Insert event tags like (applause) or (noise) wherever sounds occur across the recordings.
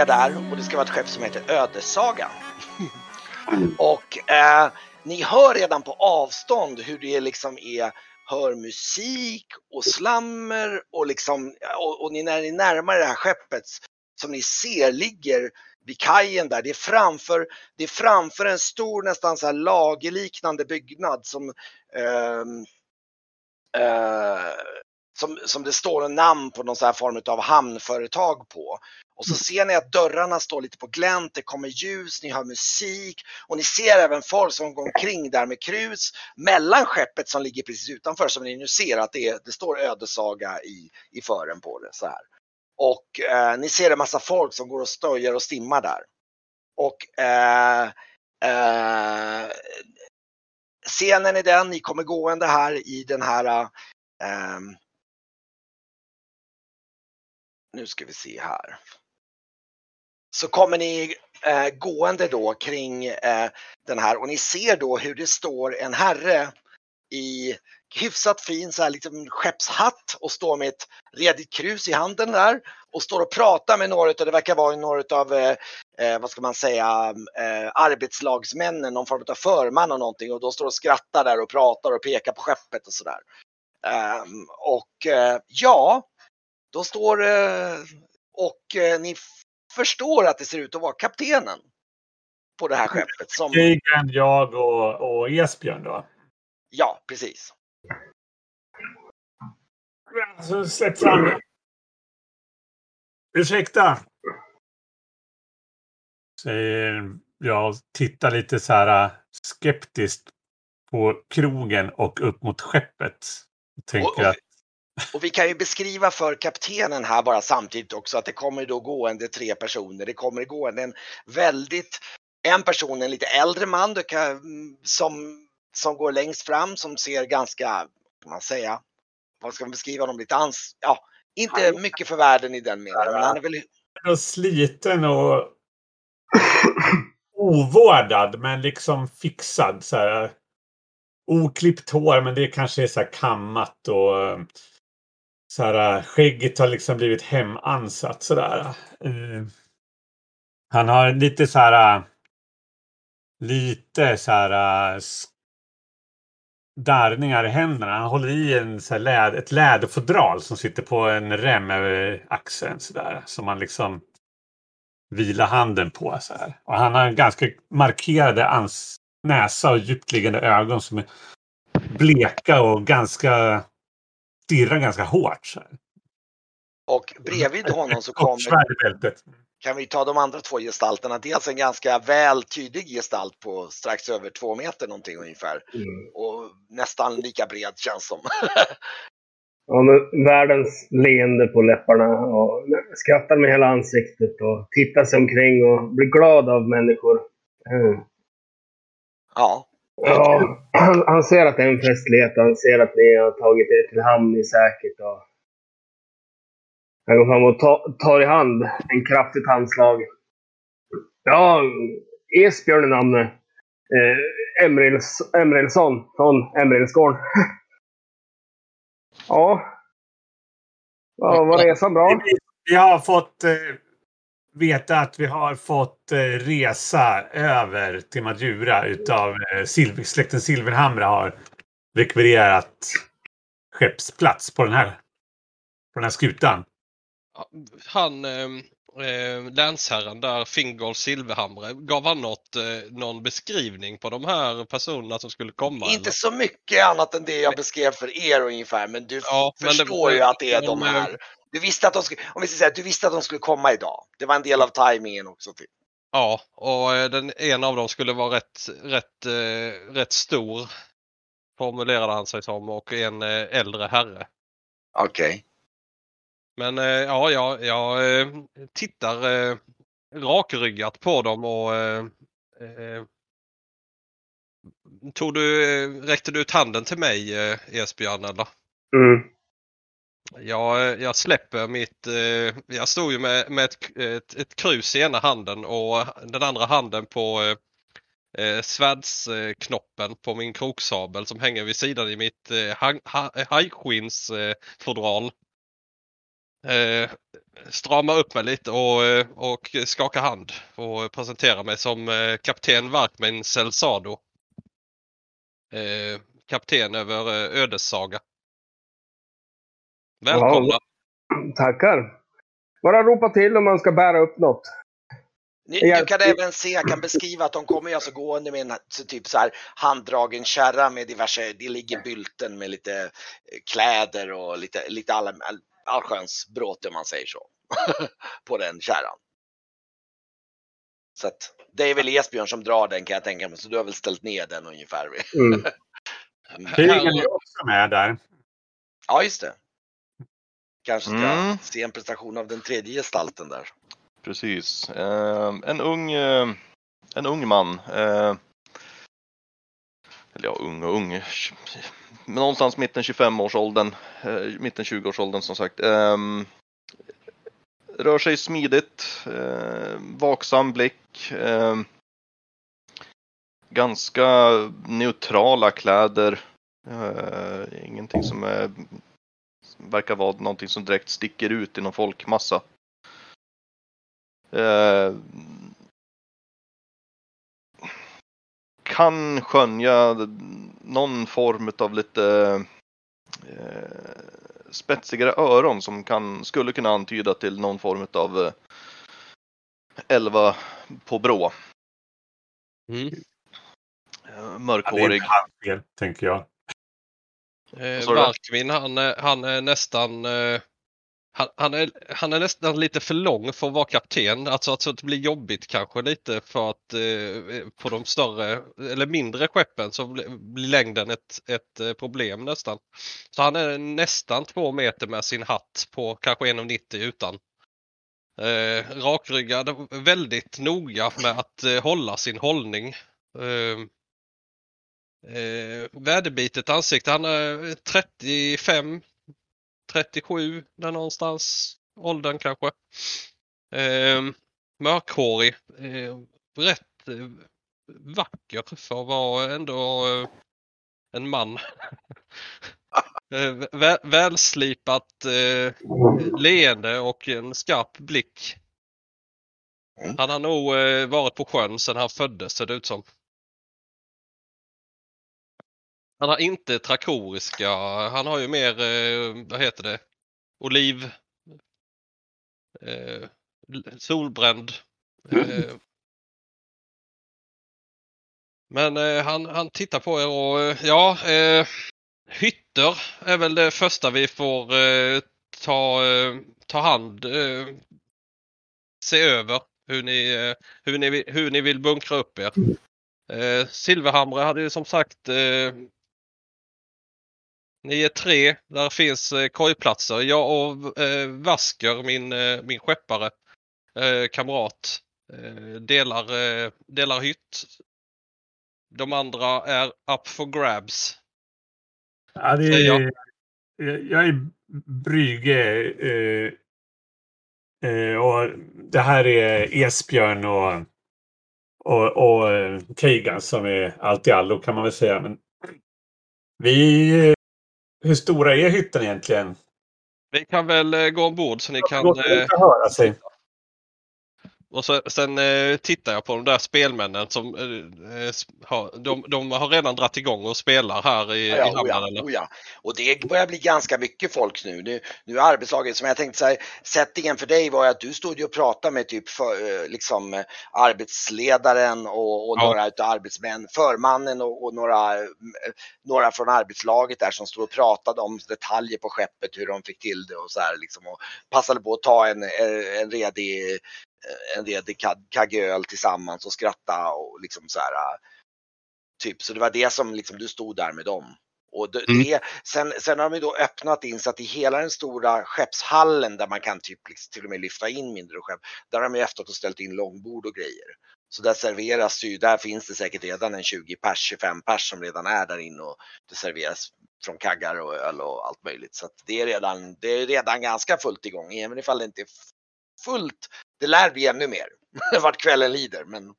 ligga där och det ska vara ett skepp som heter Ödessaga. (laughs) och eh, ni hör redan på avstånd hur det liksom är hör musik och slammer och liksom och, och ni, när ni närmar det här skeppet som ni ser ligger vid kajen där. Det är framför, det är framför en stor nästan så här lagerliknande byggnad som eh, eh, som, som det står en namn på någon så här form av hamnföretag på. Och så ser ni att dörrarna står lite på glänt, det kommer ljus, ni hör musik och ni ser även folk som går omkring där med krus mellan skeppet som ligger precis utanför som ni nu ser att det, är, det står ödesaga i, i fören på det så här. Och eh, ni ser en massa folk som går och stöjer och stimmar där. Och eh, eh, scenen är den, ni kommer gående här i den här eh, nu ska vi se här. Så kommer ni eh, gående då kring eh, den här och ni ser då hur det står en herre i hyfsat fin så här liksom skeppshatt och står med ett redigt krus i handen där och står och pratar med några av, det verkar vara några av, eh, eh, vad ska man säga, eh, arbetslagsmännen, någon form av förman och någonting och då står och skrattar där och pratar och pekar på skeppet och sådär. Um, och eh, ja, då står det och ni förstår att det ser ut att vara kaptenen på det här skeppet. Som... Krigen, jag och, och Esbjörn då? Ja, precis. Så släpp fram Ursäkta. Säger jag tittar lite så här skeptiskt på krogen och upp mot skeppet. Tänker och, och, att... och vi kan ju beskriva för kaptenen här bara samtidigt också att det kommer då gående tre personer. Det kommer gående en väldigt, en person, en lite äldre man kan, som, som går längst fram som ser ganska, kan man säga, vad ska man beskriva honom, lite ans, ja, inte mycket för världen i den meningen, men han är väl... Sliten och ovårdad men liksom fixad. Så här. Oklippt hår men det kanske är så här kammat och så här, äh, skägget har liksom blivit hemansat sådär. Uh, han har lite så här äh, lite så här äh, darrningar i händerna. Han håller i en, så läd, ett läderfodral som sitter på en rem över axeln. sådär som man liksom vilar handen på. Så här. Och han har ganska markerade ans näsa och djupt liggande ögon som är bleka och ganska stirrar ganska hårt. Så här. Och bredvid honom så (laughs) kommer kan vi ta de andra två gestalterna. Dels en ganska väl tydlig gestalt på strax över två meter någonting ungefär. Mm. Och nästan lika bred känns som. ja, med världens leende på läpparna och skrattar med hela ansiktet och tittar sig omkring och blir glad av människor. Mm. Ja. Ja, han, han, ser att det är en festlighet och han ser att ni har tagit er till hamn i säkert. Och han går fram och tar, tar i hand en kraftigt handslag. Ja, Esbjörn är namnet. Eh, Emrils, Emrilsson från Emrilsgården. (laughs) ja. ja. Var resan bra? Vi har fått eh, veta att vi har fått eh, resa över till Madjura utav eh, Silver, släkten Silverhamra har rekvirerat skeppsplats på den här, på den här skutan han eh, länsherren där, Fingolf Silverhamre, gav han något, eh, någon beskrivning på de här personerna som skulle komma? Inte eller? så mycket annat än det jag beskrev för er ungefär, men du ja, förstår men det, ju att det är de här. Du visste att de skulle, om vi ska säga, du visste att de skulle komma idag. Det var en del av tajmingen också. Till. Ja, och eh, den, en av dem skulle vara rätt, rätt, eh, rätt stor, formulerade han sig som, och en eh, äldre herre. Okej. Okay. Men eh, ja, jag, jag eh, tittar eh, rakryggat på dem och Tog du, räckte du ut handen till mig Esbjörn eller? Mm. Jag, jag släpper mitt, eh, jag stod ju med, med ett, ett, ett, krus i ena handen och den andra handen på eh, eh svärdsknoppen på min kroksabel som hänger vid sidan i mitt eh, hajskinnsfodral. eh, strama upp mig lite och, eh, och skaka hand och presentera mig som eh, kapten Varkmin Selsado. Eh, kapten över eh, Ödessaga. Välkomna! Tackar. Bara ropa till om man ska bära upp något. Ni, Jag- du kan även se, jag kan beskriva att de kommer alltså gående med en så typ så här handdragen kärra med diverse, det ligger bylten med lite eh, kläder och lite, lite all, all, allsköns bråte om man säger så. (laughs) på den kärran. Så att det är väl Esbjörn som drar den kan jag tänka mig, så du har väl ställt ner den ungefär. Mm. (laughs) Krigen är också med där. Ja, just det. Kanske ska Mm. se en presentation av den tredje gestalten där. Precis. Eh, en ung eh, en ung man. Eh, eller ja, ung och ung. tj- Någonstans mitten 25-årsåldern. Eh, mitten 20-årsåldern som sagt. Eh, rör sig smidigt. Eh, vaksam blick. Eh, ganska neutrala kläder. Eh, ingenting som är verkar vara någonting som direkt sticker ut i någon folkmassa. Eh, kan skönja någon form av lite eh, spetsigare öron som kan, skulle kunna antyda till någon form av eh, elva på brå. Mm. Eh, Ja, det är mörkhårig. hans fel, tänker jag. Eh? Varkmin han, är- han är nästan eh, han, han, är, han är nästan lite för lång för att vara kapten. Alltså, alltså att det blir jobbigt kanske lite för att eh, på de större eller mindre skeppen så blir, blir längden ett, ett eh, problem nästan. Så han är nästan två meter med sin hatt på kanske 1,90 utan. Eh, rakryggad, väldigt noga med att eh, hålla sin hållning. Eh, Eh, väderbitet ansikte. Han är 35, 37 där någonstans. Åldern kanske. Eh, mörkhårig. Eh, rätt eh, vacker för att vara ändå eh, en man. (laughs) Eh, vä välslipat eh, leende och en skarp blick. Han har nog eh, varit på sjön sedan han föddes ser det ut som. Han har inte trakoriska, han har ju mer, eh, vad heter det, oliv, eh, solbränd. Eh, men eh, han, han tittar på er och eh, ja, eh, hytter är väl det första vi får eh, ta, eh, ta hand, eh, se över hur ni, eh, hur, ni, vill- hur ni vill bunkra upp er. Eh, Silverhamre hade ju som sagt eh, ni är tre. Där finns eh, kojplatser. Jag och eh, Vasker, min, eh, min skeppare, eh, kamrat, eh, delar, eh, delar hytt. De andra är up for grabs. Ja, det är, jag. jag är Brygge. Eh, och det här är Esbjörn och, och, och Keigan som är allt i allo kan man väl säga. Men vi, hur stora är hytten egentligen? Vi kan väl eh, gå ombord så ni kan... Låt Eh, det höra sig. Och så, sen eh, tittar jag på de där spelmännen som eh, eh, har, de, de har redan dratt igång och spelar här i, i Ja, oh hamnen. ja, oh ja. Och det börjar bli ganska mycket folk nu. Nu, nu är arbetslaget, som jag tänkte säga, settingen för dig var ju att du stod ju och pratade med typ för, eh, liksom, eh, arbetsledaren och, och Ja. några utav arbetsmän, förmannen och, och några, några från arbetslaget där som stod och pratade om detaljer på skeppet, hur de fick till det och så här liksom och passade på att ta en, en redig en redig kag- kagöl tillsammans och skratta och liksom så här Typ, så det var det som liksom, du stod där med dem. Och det, Mm. det, sen, sen har de då öppnat in så att i hela den stora skeppshallen där man kan typ liksom, till och med lyfta in mindre skepp, där har de ju efteråt ställt in långbord och grejer. Så där serveras ju, där finns det säkert redan en 20 pers, 25 pers som redan är där inne och det serveras från kaggar och öl och allt möjligt. Så att det är redan, det är redan ganska fullt igång, även ifall det inte är fullt. Det lär bli ännu mer (laughs) vart kvällen lider, men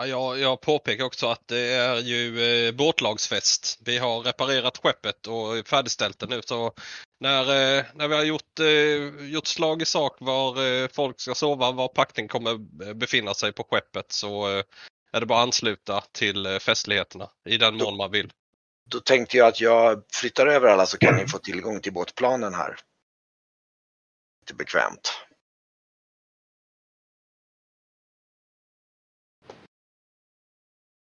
Ja, jag, jag påpekar också att det är ju eh, båtlagsfest. Vi har reparerat skeppet och färdigställt det nu. Så när, eh, när vi har gjort, eh, gjort slag i sak var eh, folk ska sova, var pakten kommer eh, befinna sig på skeppet så eh, är det bara att ansluta till eh, festligheterna i den mån man vill. Då tänkte jag att jag flyttar över alla så kan ni få tillgång till båtplanen här. Lite bekvämt.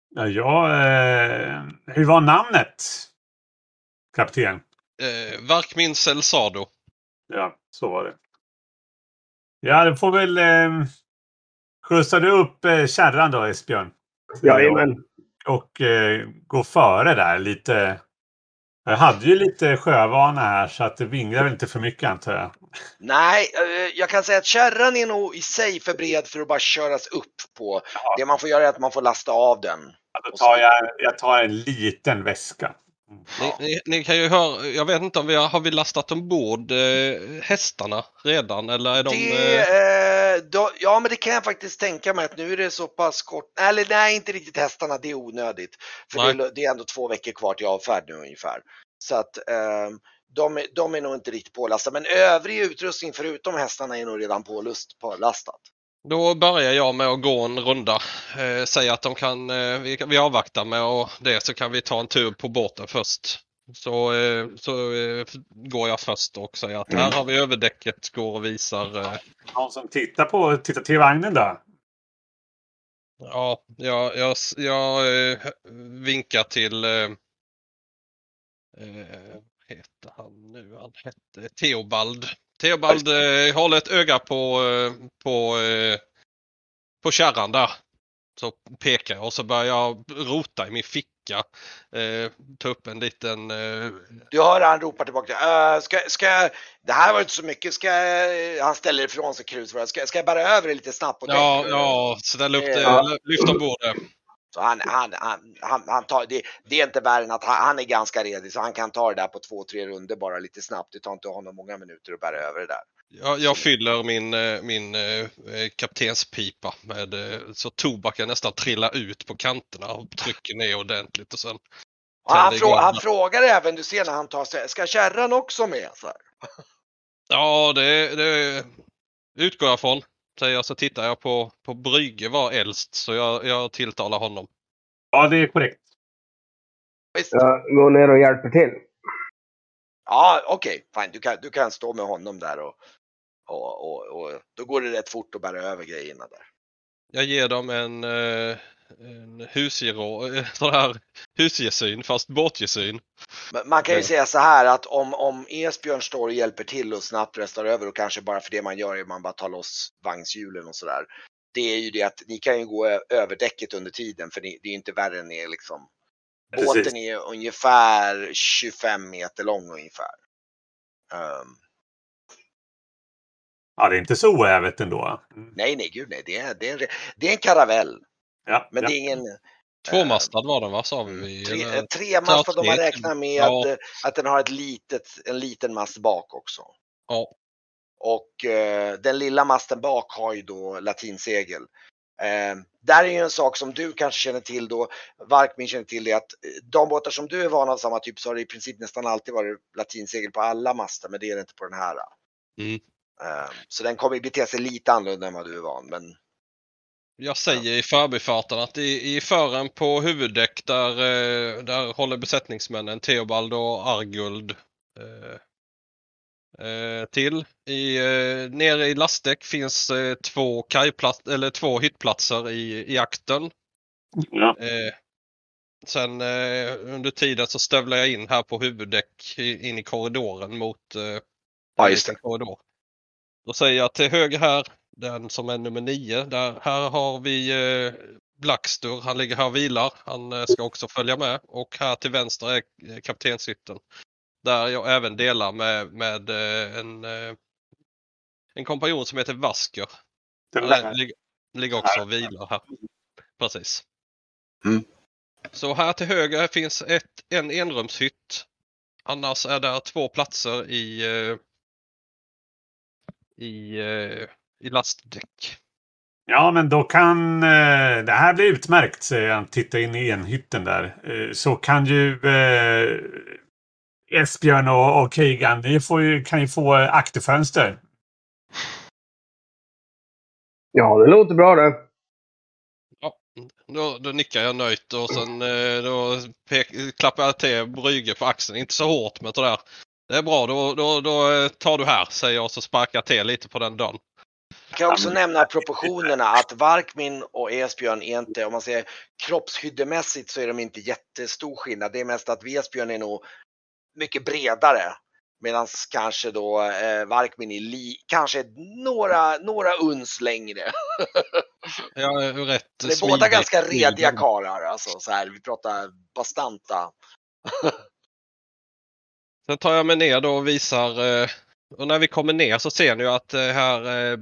Ja, eh, hur var namnet? Kapten. Eh, Varkmin Selsado. Ja, så var det. Ja, då får väl... Eh, skjutsar du upp eh, kärran då, Esbjörn? Jajamän. Och eh, gå före där lite. Jag hade ju lite sjövana här så att det vinglar väl inte för mycket antar jag. Nej, eh, jag kan säga att kärran är nog i sig för bred för att bara köras upp på. Ja. Det man får göra är att man får lasta av den. Ja, Då tar jag, jag tar en liten väska. Ni, ni, ni kan ju höra, jag vet inte om vi har, har vi lastat ombord eh, hästarna redan eller är de... Det, eh, då, ja, men det kan jag faktiskt tänka mig att nu är det så pass kort. Eller nej, inte riktigt hästarna. Det är onödigt. För det, är- det är ändå två veckor kvar till avfärd nu ungefär. Så att eh, de, är- de är nog inte riktigt pålastade. Men övrig utrustning förutom hästarna är nog redan pålust, pålastat. Då börjar jag med att gå en runda. Eh, säga att de kan, eh, vi, vi avvaktar med och det så kan vi ta en tur på båten först. Så, eh, så eh, går jag först och säger att här har vi överdäcket, går och visar. Eh, Någon som tittar på tittar till vagnen då? ja, jag, jag, jag vinkar till eh, heter han nu? Han hette Theobald. Theobald eh, håller ett öga på, på, på kärran där. Så pekar jag och så börjar jag rota i min ficka. Eh, ta upp en liten... Eh, Du hör han ropar tillbaka. Uh, ska, ska, det här var inte så mycket. Ska, han ställer ifrån sig krusvärdet. Ska, ska jag bära över det lite snabbt däck? ja, ja, ställ upp det. Ja. Lyft ombord det. Så han, han, han, han, han tar, det, det är inte värre än att han, han är ganska redig så han kan ta det där på två, tre runder bara lite snabbt. Det tar inte honom många minuter att bära över det där. Jag, jag fyller min, eh, min eh, kaptenspipa med eh, så tobaken nästan trillar ut på kanterna och trycker ner ordentligt och sen han, frå, han frågar även, du ser när han tar sig, ska kärran också med? Så här. Ja, det, det utgår jag från. Säger jag så tittar jag på, på Brygge var äldst så jag, jag tilltalar honom. Ja, det är korrekt. Visst? Jag går ner och hjälper till. Ja, okej, fine. Du kan, du kan stå med honom där och, och, och, och då går det rätt fort att bära över grejerna där. Jag ger dem en, eh, en eh, (laughs) sån här husgesyn fast båtgesyn. Men man kan ju Ja. säga så här att om, om Esbjörn står och hjälper till och snabbt restar över och kanske bara för det man gör är att man bara tar loss vagnshjulen och sådär. Det är ju det att ni kan ju gå över däcket under tiden för det är ju inte värre än er liksom. Precis. Båten är ungefär 25 meter lång ungefär. Ehm, Ja, det är inte så oävet ändå. Mm. nej, nej, gud nej. Det är, det är, en, det är en karavell. Ja, Men ja. det är ingen Tvåmastad var den va, sa vi? tre, Eller- tremastad om man tre. räknar med Ja. eh, att den har ett litet, en liten mast bak också. Ja. Och eh, den lilla masten bak har ju då latinsegel. Eh, där är ju en sak som du kanske känner till då, Varkmin känner till det att eh, de båtar som du är van av samma typ så har det i princip nästan alltid varit latinsegel på alla master men det är det inte på den här. Mm. Eh, så den kommer ju bete sig lite annorlunda än vad du är van men Jag säger i förbifarten att i, i fören på huvuddäck där, eh, där håller besättningsmännen Theobald och Arguld eh, eh, till. I, eh, nere i lastdäck finns eh, två, kajplats, eller två hyttplatser i, i akten. Ja. Eh, sen under tiden så stövlar jag in här på huvuddäck in i korridoren mot eh, Ja, korridor. Då säger jag till höger här, den som är nummer nio. Där, här har vi eh, Blackstur. Han ligger här och vilar. Han eh, ska också följa med. Och här till vänster är eh, kaptenshytten. Där jag även delar med, med eh, en, en kompanjon som heter Vasker. Den ligger, ligger också och vilar här. Precis. Mm. Så här till höger finns ett, en enrumshytt. Annars är där två platser i, i, eh, i lastdäck. Ja, men då kan eh, det här bli utmärkt, säger han. Titta in i enhytten där. Eh, så kan ju eh, Esbjörn och, och Kegan, ni får ju, kan ju få eh, akterfönster. Ja, det låter bra det. Då, då nickar jag nöjt och sen eh, då pek, klappar jag till Brygge på axeln. Inte så hårt men sådär. Det är bra, då, då, då eh, tar du här säger jag och så sparkar jag till lite på den dörren. Jag kan också nämna proportionerna att Varkmin och Esbjörn är inte, om man säger kroppshyddemässigt så är de inte jättestor skillnad. Det är mest att Esbjörn är nog mycket bredare. Medan kanske då eh, Varkmin är li, kanske några, några uns längre. (laughs) Är rätt Det är båda ganska rediga karlar alltså. Så här, vi pratar bastanta. (laughs) Sen tar jag mig ner då och visar. eh, Och när vi kommer ner så ser ni att eh, här eh,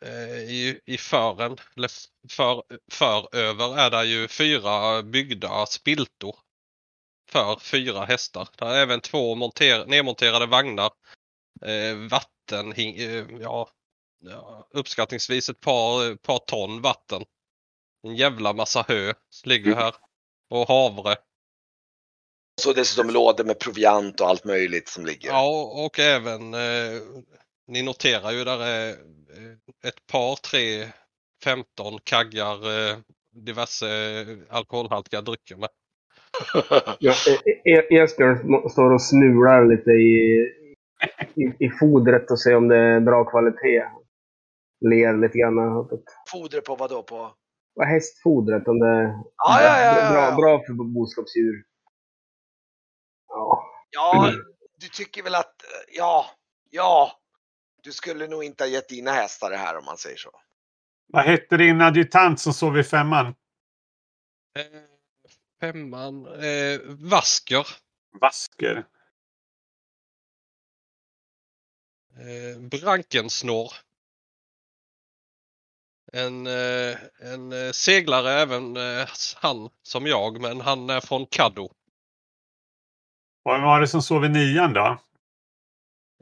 eh, i, i fören, eller för, för över är det ju fyra byggda spiltor. För fyra hästar. Det är även två monter, nedmonterade vagnar. Vatten, ja, ja, uppskattningsvis ett par, par ton vatten. En jävla massa hö ligger här. Och havre. Så dessutom lådor med proviant och allt möjligt som ligger. Ja, och även eh, ni noterar ju där är eh, ett par, tre, 15 kaggar eh, diverse eh, alkoholhaltiga drycker med. (laughs) Ja, E- E- Esbjörn må- står och smular lite i, i, i fodret och ser om det är bra kvalitet. Ler lite grann. Foder på vad då? På? Hästfodret? Om det är Ja, ja, ja, ja, bra, bra för boskapsdjur. Ja. Ja, du tycker väl att, ja, ja. Du skulle nog inte ha gett dina hästar det här om man säger så. Vad hette din adjutant som sov i femman? Eh, femman, eh, Vasker. Vasker. Eh, Brankensnår. En, eh, en eh, seglare även eh, han som jag men han är från Caddo. Vad var det som sov i nian då?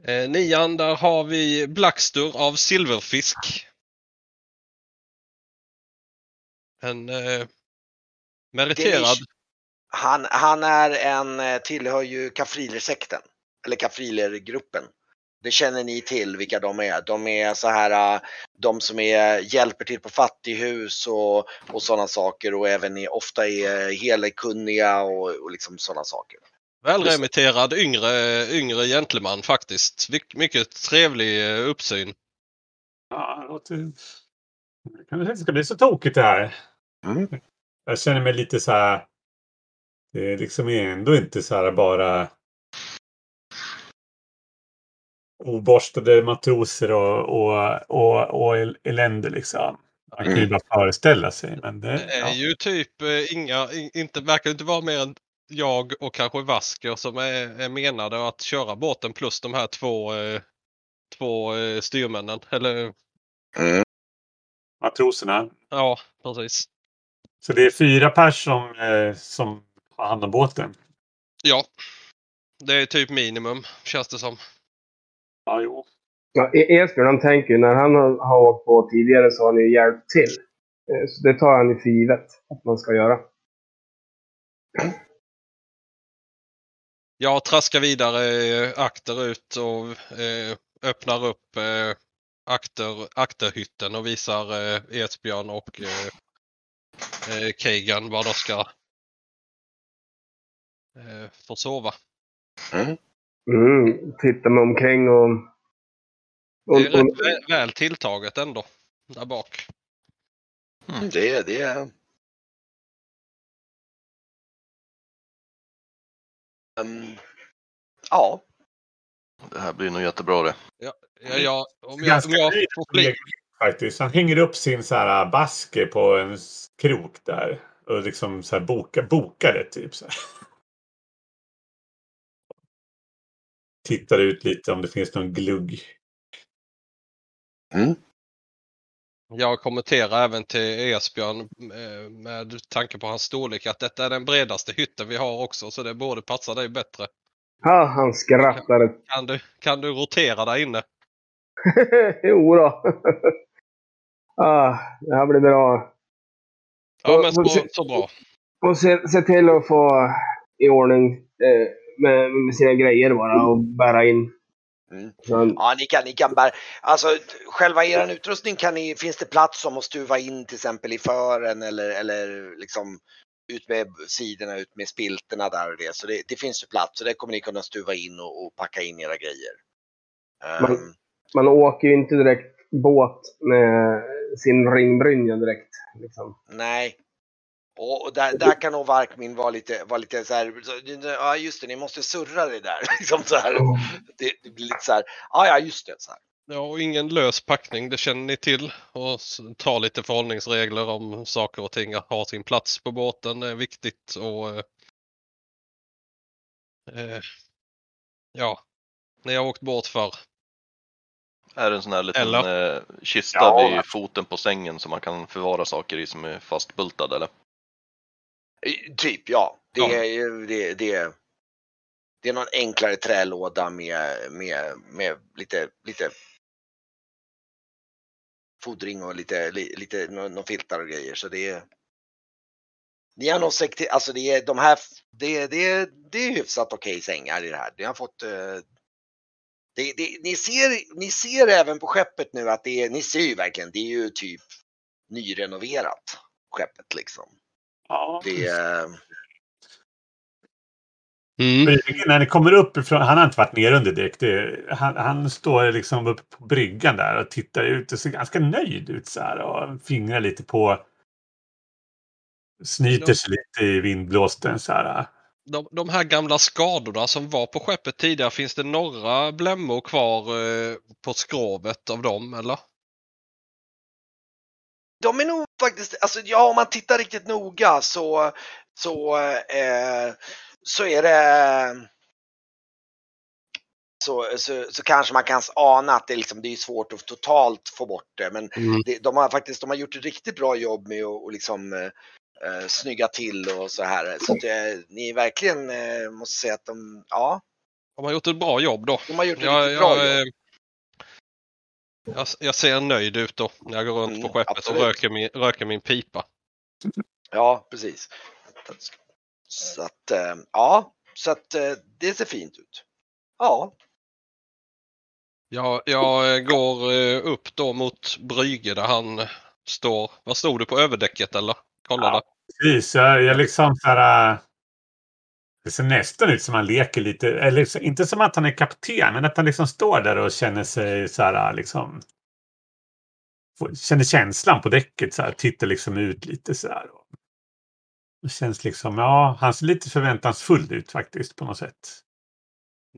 Eh, nian där har vi Blackstur av silverfisk. En eh, meriterad. Han, han är en, eh, tillhör ju Kafrilersekten. Eller Kafrilergruppen. Det känner ni till vilka de är. De är så här, eh, de som är, hjälper till på fattighus och, och sådana saker och även är, ofta är helkunniga och, och liksom sådana saker. Välremitterad yngre, yngre gentleman faktiskt. Myck- Mycket trevlig eh, uppsyn. Ja, det låter... Det ska bli så tokigt det här. Mm. Jag känner mig lite så här... Det är liksom ändå inte så här bara oborstade matroser och, och, och, och el- elände liksom. Man kan ju Mm. bara föreställa sig. Men det, Det är ja. ju typ eh, inga, in- inte, verkar inte vara mer än jag och kanske Vasker som är, är menade att köra båten plus de här två, eh, två eh, styrmännen. Eller Mm. Matroserna. ja, precis. Så det är fyra pers som, eh, som har hand om båten. Ja, det är typ minimum känns det som. Ja, jo. Ja, E- Esbjörn han tänker ju, när han har, har åkt på tidigare så har han ju hjälpt till. Så det tar han ju för givet att man ska göra. Jag traskar vidare eh, akter ut och eh, öppnar upp eh, akter, akterhytten och visar eh, Esbjörn och eh, Kegan var de ska eh, få sova. Mm, tittar mig omkring och... och, Det är rätt väl, väl tilltaget ändå. Där bak. Det, det är... Um, ja, Det här blir nog jättebra det. Ja, ja, om jag, om jag får faktiskt. Han hänger upp sin så här baske på en krok där. Och liksom så här boka, bokar det typ. Så här. Tittar ut lite om det finns någon glugg. Jag kommenterar även till Esbjörn eh, med tanke på hans storlek att detta är den bredaste hytten vi har också så det borde passa dig bättre. ja, han skrattar. Kan du, kan du rotera där inne? (laughs) jo då. Ah, det här blir bra. Ja, men så, så bra. Och se, se till att få i ordning eh, med, med sina grejer bara och bära in. Mm. Så, Ja, ni kan, ni kan bära, alltså själva er utrustning kan ni, finns det plats som att stuva in till exempel i fören eller, eller liksom ut med sidorna, ut med spilterna där och det. Så det, det finns ju plats och det kommer ni kunna stuva in och, och packa in era grejer. Men- Ehm, man åker ju inte direkt båt med sin ringbrynja direkt. Liksom. nej. Och, där, där kan nog Varkmin vara lite, vara lite så här, så- ja just det, ni måste surra det där. (laughs) Liksom så här. Det, det blir lite så här, ja ja just det. Så här. Ja, och ingen lös packning, det känner ni till. Och ta lite förhållningsregler om saker och ting har sin plats på båten. Det är viktigt och eh, eh, Ja, ni har åkt båt förr. Är det en sån här liten Eller? eh, kista Ja. vid foten på sängen som man kan förvara saker i som är fastbultad eller? Eh, Typ ja. Det, Ja. är det, det, det är någon enklare trälåda med, med, med lite, lite fodring och lite, li- lite någon filtar och grejer. Så det är ni har nog sett alltså det är de här, det, det, det är hyfsat okej sängar i det här. Ni har fått eh, det, det, ni, ser, ni ser även på skeppet nu att det är, ni ser ju verkligen, det är ju typ nyrenoverat skeppet liksom. Ja. Det är, Mm. Bryggen, när ni kommer upp ifrån, han har inte varit nere under däck. Det, han, han står liksom uppe på bryggan där och tittar ut och ser ganska nöjd ut så här och fingrar lite på snyter sig lite i vindblåsten så här. De, de här gamla skadorna som var på skeppet tidigare, finns det några blämmor kvar eh, på skrovet av dem eller? De är nog faktiskt, alltså ja om man tittar riktigt noga så, så, eh, så är det så, så, så kanske man kan ana att det, liksom, det är svårt att totalt få bort det. Men det, de har faktiskt de har gjort ett riktigt bra jobb med att och liksom, eh, eh, snygga till och så här. Så att, eh, ni verkligen eh, måste säga att de, ja, De har gjort ett bra jobb då. de har gjort ett Jag, riktigt bra jag, jobb. Jag, jag ser nöjd ut då när jag går runt Mm, på skeppet absolut. och röker min, röker min pipa. Ja, precis. Så att, eh, ja, så att eh, det ser fint ut. Ja, Jag, jag eh, går upp då mot Brygge där han står. Vad stod det på överdäcket eller? Kolla Ja. där. Precis, jag, jag liksom så här. Äh, Det ser nästan ut som han leker lite, eller liksom, inte som att han är kapten, men att han liksom står där och känner sig så här liksom. får- Känner känslan på däcket så här, tittar liksom ut lite så här. Det känns liksom, ja, han ser lite förväntansfull ut faktiskt på något sätt.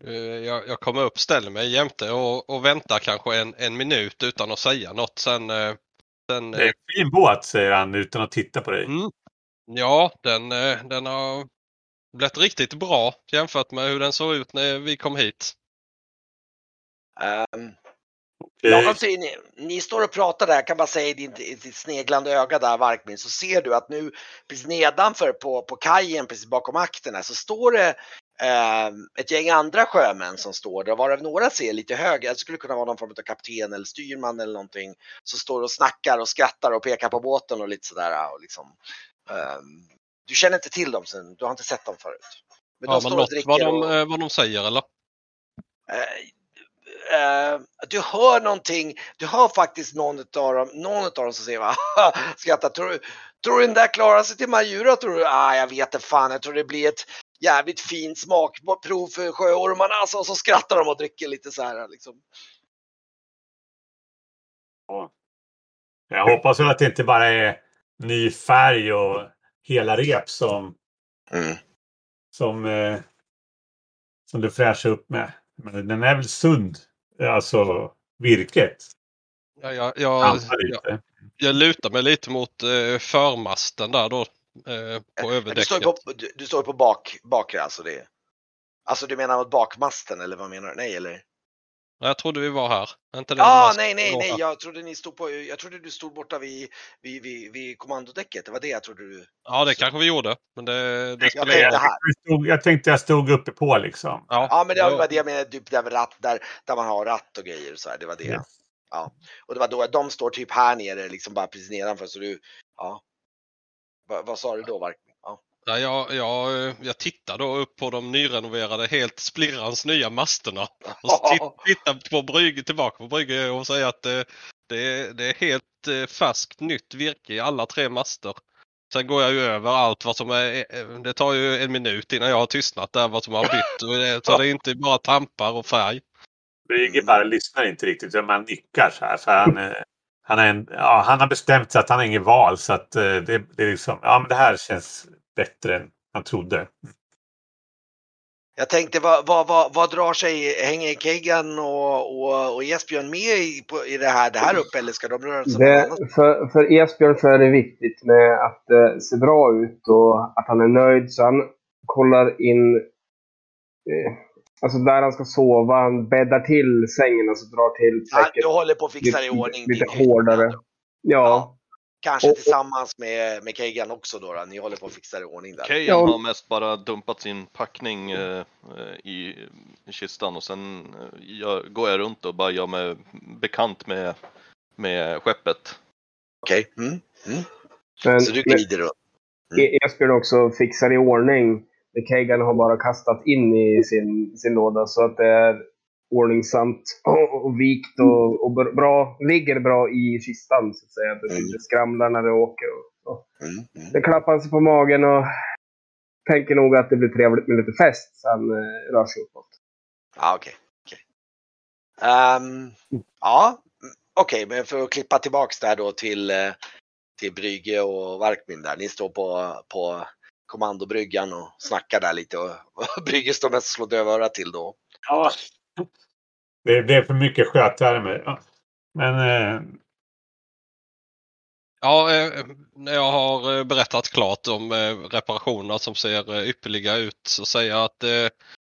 Eh, Jag, jag kommer upp, ställer mig jämte och, och väntar kanske en, en minut utan att säga något. Sen, eh, sen Det är eh, en fin båt, säger han utan att titta på dig. mm, ja, den, den har blivit riktigt bra jämfört med hur den såg ut när vi kom hit. Okej. Ja, alltså, ni, ni står och pratar där, jag kan bara säga i ditt, i ditt sneglande öga där Varkmin, så ser du att nu precis nedanför på, på kajen precis bakom akterna så står det eh, ett gäng andra sjömän som står där, varav några ser lite högre, det skulle kunna vara någon form av kapten eller styrman eller någonting, som står och snackar och skrattar och pekar på båten och lite sådär. Och liksom, eh, du känner inte till dem, sen, du har inte sett dem förut. Men Har de står och dricker vad de, och, eh, vad de säger eller? Eh, du hör någonting, du hör faktiskt någon av dem, någon av dem som säger va, skrattar, tror, du- tror du den där klarar sig till Majura tror du? Ah, jag vet inte fan, jag tror det blir ett jävligt fint smakprov för sjöormarna alltså, och så skrattar de och dricker lite så här liksom. Jag hoppas väl att det inte bara är ny färg och hela rep som, Mm. som, eh, som du fräschar upp med. Men den är väl sund, alltså virket. Ja, jag, jag, jag, jag lutar mig lite mot eh, förmasten där då. Eh, på Du överdäcket. står på, du, du står på bak, bakre alltså det. Alltså du menar mot bakmasten eller vad menar du? Nej eller? Jag trodde vi var här. Är Inte det Ja, mast- nej, nej, nej, jag trodde ni stod på, jag trodde du stod borta vid, vid, vid, vid kommandodäcket. Det var det jag trodde du. Ja, det kanske vi gjorde. Men det, det Jag tänkte. Jag, stod, jag tänkte jag stod uppe på liksom. Ja, Ja, men det var det jag menade, typ där, ratt, där, där man har ratt och grejer och så här. Det var det. Yes. Ja, och det var då de står typ här nere, liksom bara precis nedanför. Så du, ja. Va, vad sa du då, Ja, jag, jag, jag tittar då upp på de nyrenoverade, helt splirrans nya masterna. Och så (laughs) tittar på brygge, tillbaka på brygge och säger att det, det, det är helt eh, färskt nytt virke i alla tre master. Sen går jag ju över allt vad som är, eh, det tar ju en minut innan jag har tystnat där vad som har bytt. Så det är inte bara tampar och färg. Brygge bara lyssnar inte riktigt utan man nickar så här. För han, eh, han, är en, ja, han har bestämt sig att han har inget val. Så att eh, det, det är liksom, ja men det här känns bättre än han trodde. Jag tänkte, vad, vad, vad, vad drar sig, hänger Kegan och, och, och Esbjörn med i, på, i det här, det här uppe eller ska de röra sig Det, för, för Esbjörn så är det viktigt med att det ser bra ut och att han är nöjd. Så han kollar in eh, alltså där han ska sova. Han bäddar till sängen och så drar till Ja, säkert du håller på att fixa det i ordning. lite hytt. hårdare. Ja, Kanske Och- tillsammans med, med Kegan också då, då. Ni håller på att fixa det i ordning där. Kejan Ja. har mest bara dumpat sin packning eh, eh, i, i kistan och sen eh, jag, går jag runt och bara gör mig bekant med, med skeppet. Okej. Mm. Mm. men, Så du glider runt. E- Esbjörn också fixar i ordning. Kegan har bara kastat in i sin, sin låda så att det är ordningsamt och, och vikt och, och br- bra, ligger bra i kistan så att säga. Att det Mm. inte skramlar när det åker. Och, så. Mm. Mm. Sen klappar han sig på magen och tänker nog att det blir trevligt med lite fest. Så han eh, rör sig uppåt. Ja, okej. okej. Ehm, ja, mm, okej, men för att klippa tillbaks där då till, eh, till Brygge och Varkmin där. Ni står på, på kommandobryggan och snackar där lite och, och Brygge står mest och slår dövörat till då. Ja. Det blev för mycket sjötermer. Ja. Men eh, Ja, eh, när jag har eh, berättat klart om eh, reparationerna som ser ypperliga ut så säger jag att eh,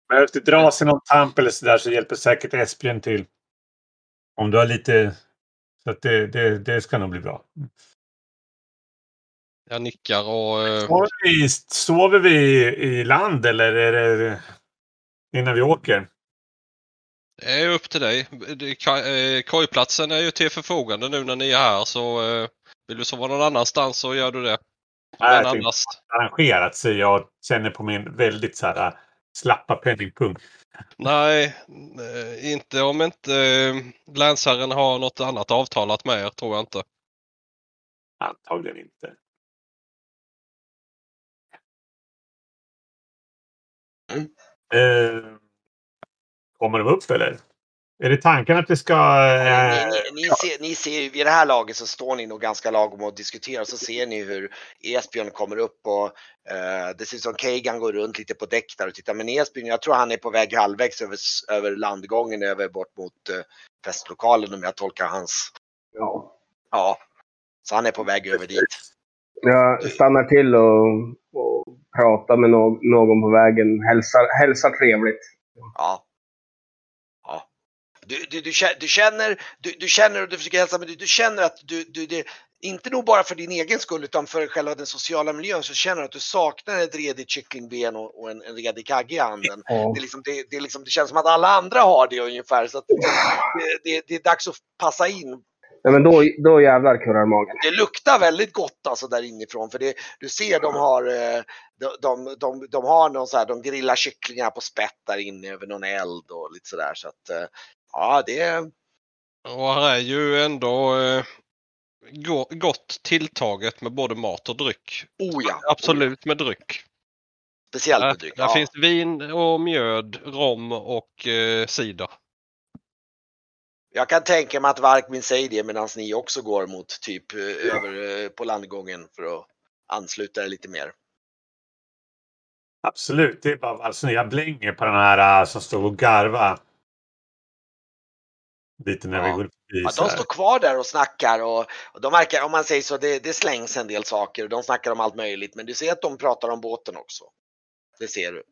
behövs det dras i någon tamp eller sådär så hjälper säkert Esbjörn till. Om du har lite... Så att det, det, det ska nog bli bra. jag nickar och Sover vi, sover vi i land eller är det innan vi åker? Det är upp till dig. Eh, Kojplatsen är ju till förfogande nu när ni är här så eh, vill du sova någon annanstans så gör du det. Nej, jag annars, arrangerat så jag känner på min väldigt så här, slappa penningpung. nej, eh, inte om inte eh, länsherren har något annat avtalat med er tror jag inte. Antagligen inte. Mm. Eh, kommer de upp eller? Är det tanken att vi ska... Eh, Ni, ni, ni, ser, ni ser vid det här laget så står ni nog ganska lagom och diskuterar så ser ni hur Esbjörn kommer upp och eh, det ser ut som Kegan går runt lite på däck där och tittar. Men Esbjörn, jag tror han är på väg halvvägs över, över landgången över bort mot eh, festlokalen om jag tolkar hans. Ja. Ja, så han är på väg över dit. Jag stannar till och, och pratar med no någon på vägen. Hälsar, hälsar trevligt. Ja. Du, du, du, du känner, du, du känner och du försöker hälsa, men du, du känner att du, du det, inte nog bara för din egen skull utan för själva den sociala miljön så känner du att du saknar ett redigt kycklingben och, och en, en redig kagge i handen. Ja. Det, är liksom, det, det, är liksom, det känns som att alla andra har det ungefär så att det, är dags att passa in. Nej, men då, då jävlar kurrar magen. Det luktar väldigt gott alltså där inifrån för det, du ser de har, eh, de, de, de, de har någon så här, de grillar kycklingar på spett där inne över någon eld och lite sådär så att eh, ja det Och här är ju ändå eh, go- gott tilltaget med både mat och dryck. oh ja, Absolut med dryck. speciellt Där, med dryck. där Ja. finns vin och mjöd, rom och eh, cider. Jag kan tänka mig att Varkmin säger det medan ni också går mot typ eh, över eh, på landgången för att ansluta er lite mer. Absolut, det är bara alltså, jag blänger på den här äh, som stod och garva. Lite när vi Ja. går förbi. Ja, de står kvar där och snackar och, och de verkar, om man säger så, det, det slängs en del saker och de snackar om allt möjligt. Men du ser att de pratar om båten också. Det ser du.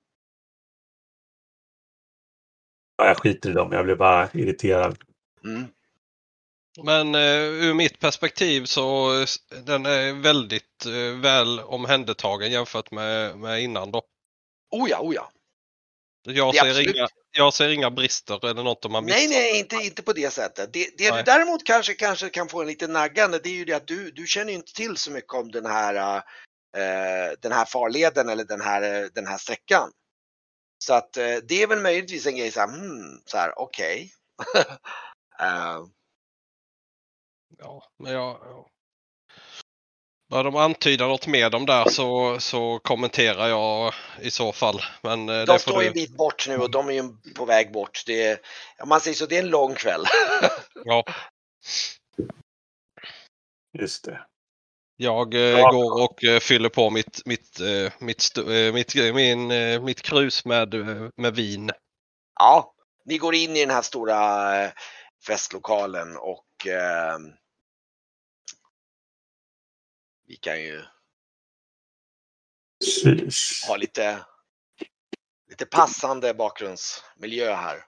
Ja, jag skiter i dem, jag blir bara irriterad. Mm. Men eh, ur mitt perspektiv så eh, den är väldigt eh, väl omhändertagen jämfört med, med innan då. Oh ja, oh ja. Jag ser inga, jag ser inga brister eller något de har missat. Nej, nej, inte, inte på det sättet. Det, det du däremot kanske, kanske kan få en lite naggande, det är ju det att du, du känner inte till så mycket om den här, eh, den här farleden eller den här, den här sträckan. Så att eh, det är väl möjligtvis en grej så här, hmm, så här, okej. (laughs) Eh, Ja, men jag... Ja. Börjar de antyda något med dem där så, så kommenterar jag i så fall. Men eh, de står ju en du... bit bort nu och de är ju på väg bort. Det är, om man säger så, det är en lång kväll. (laughs) Ja, Just det. jag eh, Ja. går och eh, fyller på mitt, mitt, eh, mitt, stu- eh, mitt, min, eh, mitt krus med, med vin. Ja, ni går in i den här stora eh, festlokalen och eh, vi kan ju Precis. ha lite, lite passande bakgrundsmiljö här.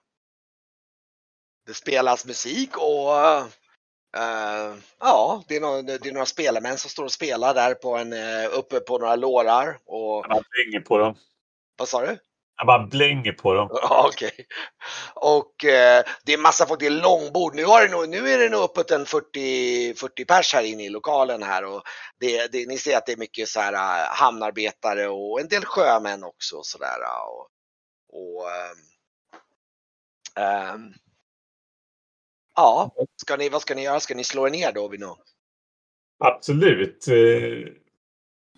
Det spelas musik och eh, ja, det är, några, det är några spelarmän som står och spelar där på en, eh, uppe på några lårar. Och, Jag blänger på dem. vad sa du? Jag bara blänger på dem. (laughs) Ja, okej. Och eh, det är massa folk, det är långbord. Nu, har det nog, nu är det nog uppåt en 40, 40 pers här inne i lokalen här och det, det, ni ser att det är mycket så här eh, hamnarbetare och en del sjömän också och sådär. Och, och ehm, ehm, ja, ska ni, vad ska ni göra? Ska ni slå er ner då vid något? Absolut.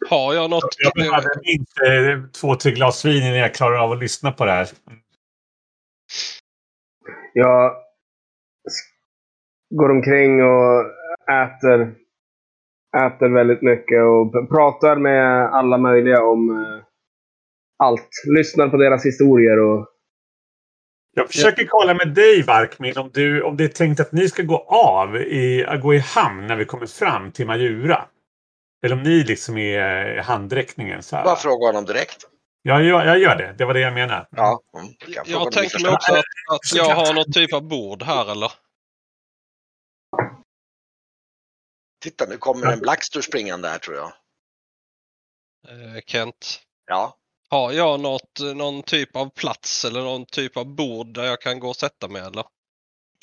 Har jag något? Jag behöver minst eh, två, tre glas vin innan jag klarar av att lyssna på det här. Jag går omkring och äter, äter väldigt mycket och pratar med alla möjliga om eh, allt. Lyssnar på deras historier och Jag försöker kolla med dig, Varkmin, om, du, om det är tänkt att ni ska gå av i, att gå i hamn när vi kommer fram till Majura. Eller om ni liksom är i handräckningen. Så här. Bara fråga honom direkt. Ja, jag, jag gör det. Det var det jag menade. Ja, mm, fråga Jag i tänker mig också att, att jag har någon typ av bord här eller? Titta, nu kommer en Blackstur springande här tror jag. Eh, Kent. Ja, Har jag något, någon typ av plats eller någon typ av bord där jag kan gå och sätta mig eller?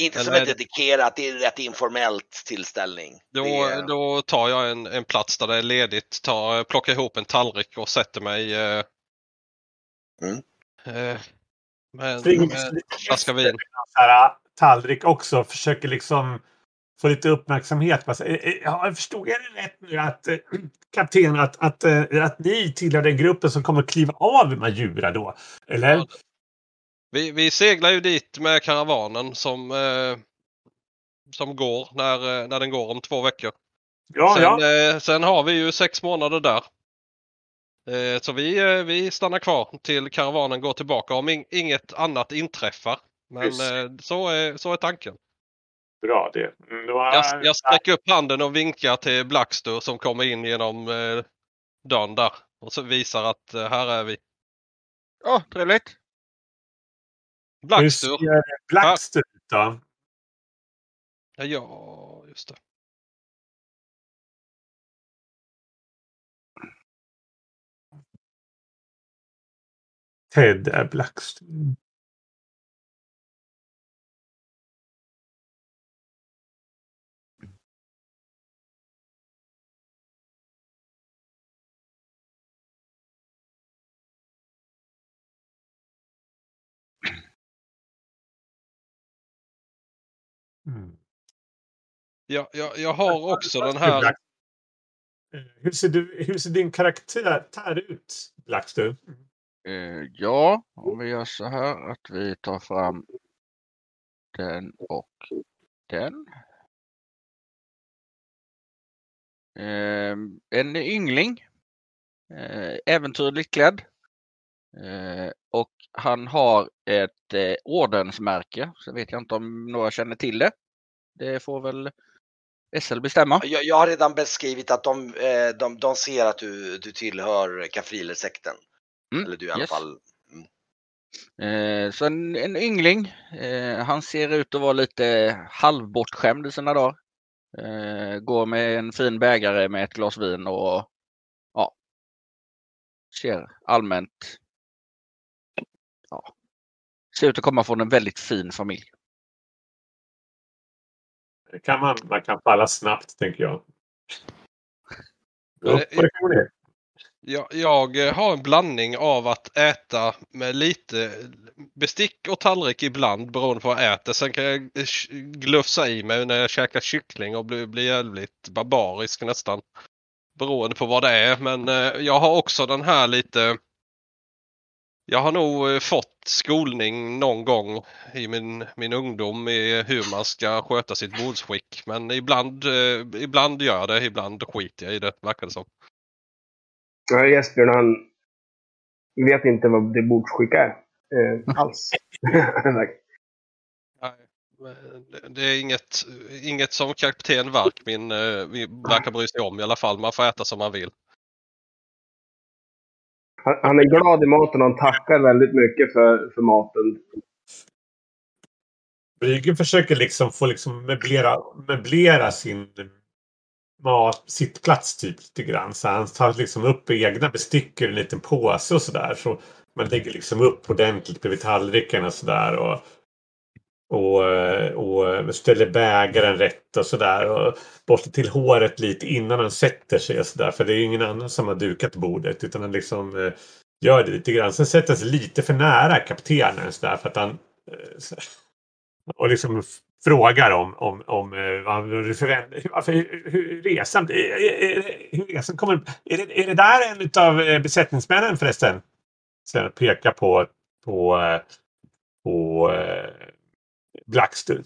Inte Eller som ett det- dedikerat, det är en rätt informellt tillställning. Då, är- då tar jag en, en plats där det är ledigt, tar, plockar ihop en tallrik och sätter mig eh, Mm. eh, med, Springer med flaska vin. med äh, tallrik också. Försöker liksom få lite uppmärksamhet. Eh, eh, Ja, jag förstod jag det rätt nu att eh, (clears throat) kapten att, att, eh, att ni tillhör den gruppen som kommer att kliva av i Majura då? Eller? Ja, Vi, vi seglar ju dit med karavanen som, eh, som går när, eh, när den går om två veckor. Ja, sen, ja. eh, sen har vi ju sex månader där. Eh, så vi, eh, vi stannar kvar till karavanen går tillbaka om in, inget annat inträffar. Men eh, så, är, så är tanken. Bra det. Mm, det var, Jag, jag sträcker upp handen och vinkar till Blackstur som kommer in genom eh, dörren där. Och så visar att eh, här är vi. Ja, trevligt. Hur Blackstur. ser Blackster ut då? Ja, just det. Ted är Blackster. Mm. Jag, jag, jag har också den här. Black- Eh, Hur ser, du, hur ser din karaktär ut, Blackster? Eh, ja, om vi gör så här att vi tar fram den och den. Eh, en yngling. Eh, äventyrligt klädd. Eh, och han har ett eh, ordensmärke. Så vet jag inte om några känner till det. Det får väl SL bestämma. Jag, jag har redan beskrivit att de, eh, de, de ser att du, du tillhör Kafriler-sekten. Mm, Eller du i alla yes. fall. Eh, så en, en yngling. Han ser ut att vara lite halvbortskämd i sina dagar. Går med en fin bägare med ett glas vin och ja, ser allmänt Ser ut att komma från en väldigt fin familj. Det kan man, man kan falla snabbt, tänker jag. Upp och ner. Jag, jag har en blandning av att äta med lite bestick och tallrik ibland beroende på vad jag äter. Sen kan jag glufsa i mig när jag käkar kyckling och blir, blir jävligt barbarisk nästan. Beroende på vad det är. Men eh, jag har också den här lite... Jag har nog eh, fått skolning någon gång i min, min ungdom i hur man ska sköta sitt bordsskick. Men ibland, eh, ibland gör jag det, ibland skiter jag i det, verkar det som. Ja, Jesper, han vet inte vad det bordsskick är. Eh, (laughs) alls. Nej, det- är inget, inget som kapten Vark min, eh, vi verkar bry sig om i alla fall. Man får äta som man vill han, han är glad i maten och han tackar väldigt mycket för, för maten. Bryggen försöker liksom få liksom möblera, möblera sin mat, sitt plats typ lite grann. Så han tar liksom upp egna bestick ur en liten påse och sådär. Så man lägger liksom upp ordentligt bredvid tallriken och sådär. Och, och, eh, och ställer bägaren rätt och sådär. Och borstar till håret lite innan han sätter sig och sådär. För det är ju ingen annan som har dukat bordet. Utan han liksom eh, gör det lite grann. Sen sätter han sig lite för nära kaptenen sådär. För att han eh, så- och liksom frågar om, om, om eh, vad- hur, varför, hur, hur resan är, hur resan kommer. Är det, är det där en av besättningsmännen förresten? Sen pekar på på, på Blackstone.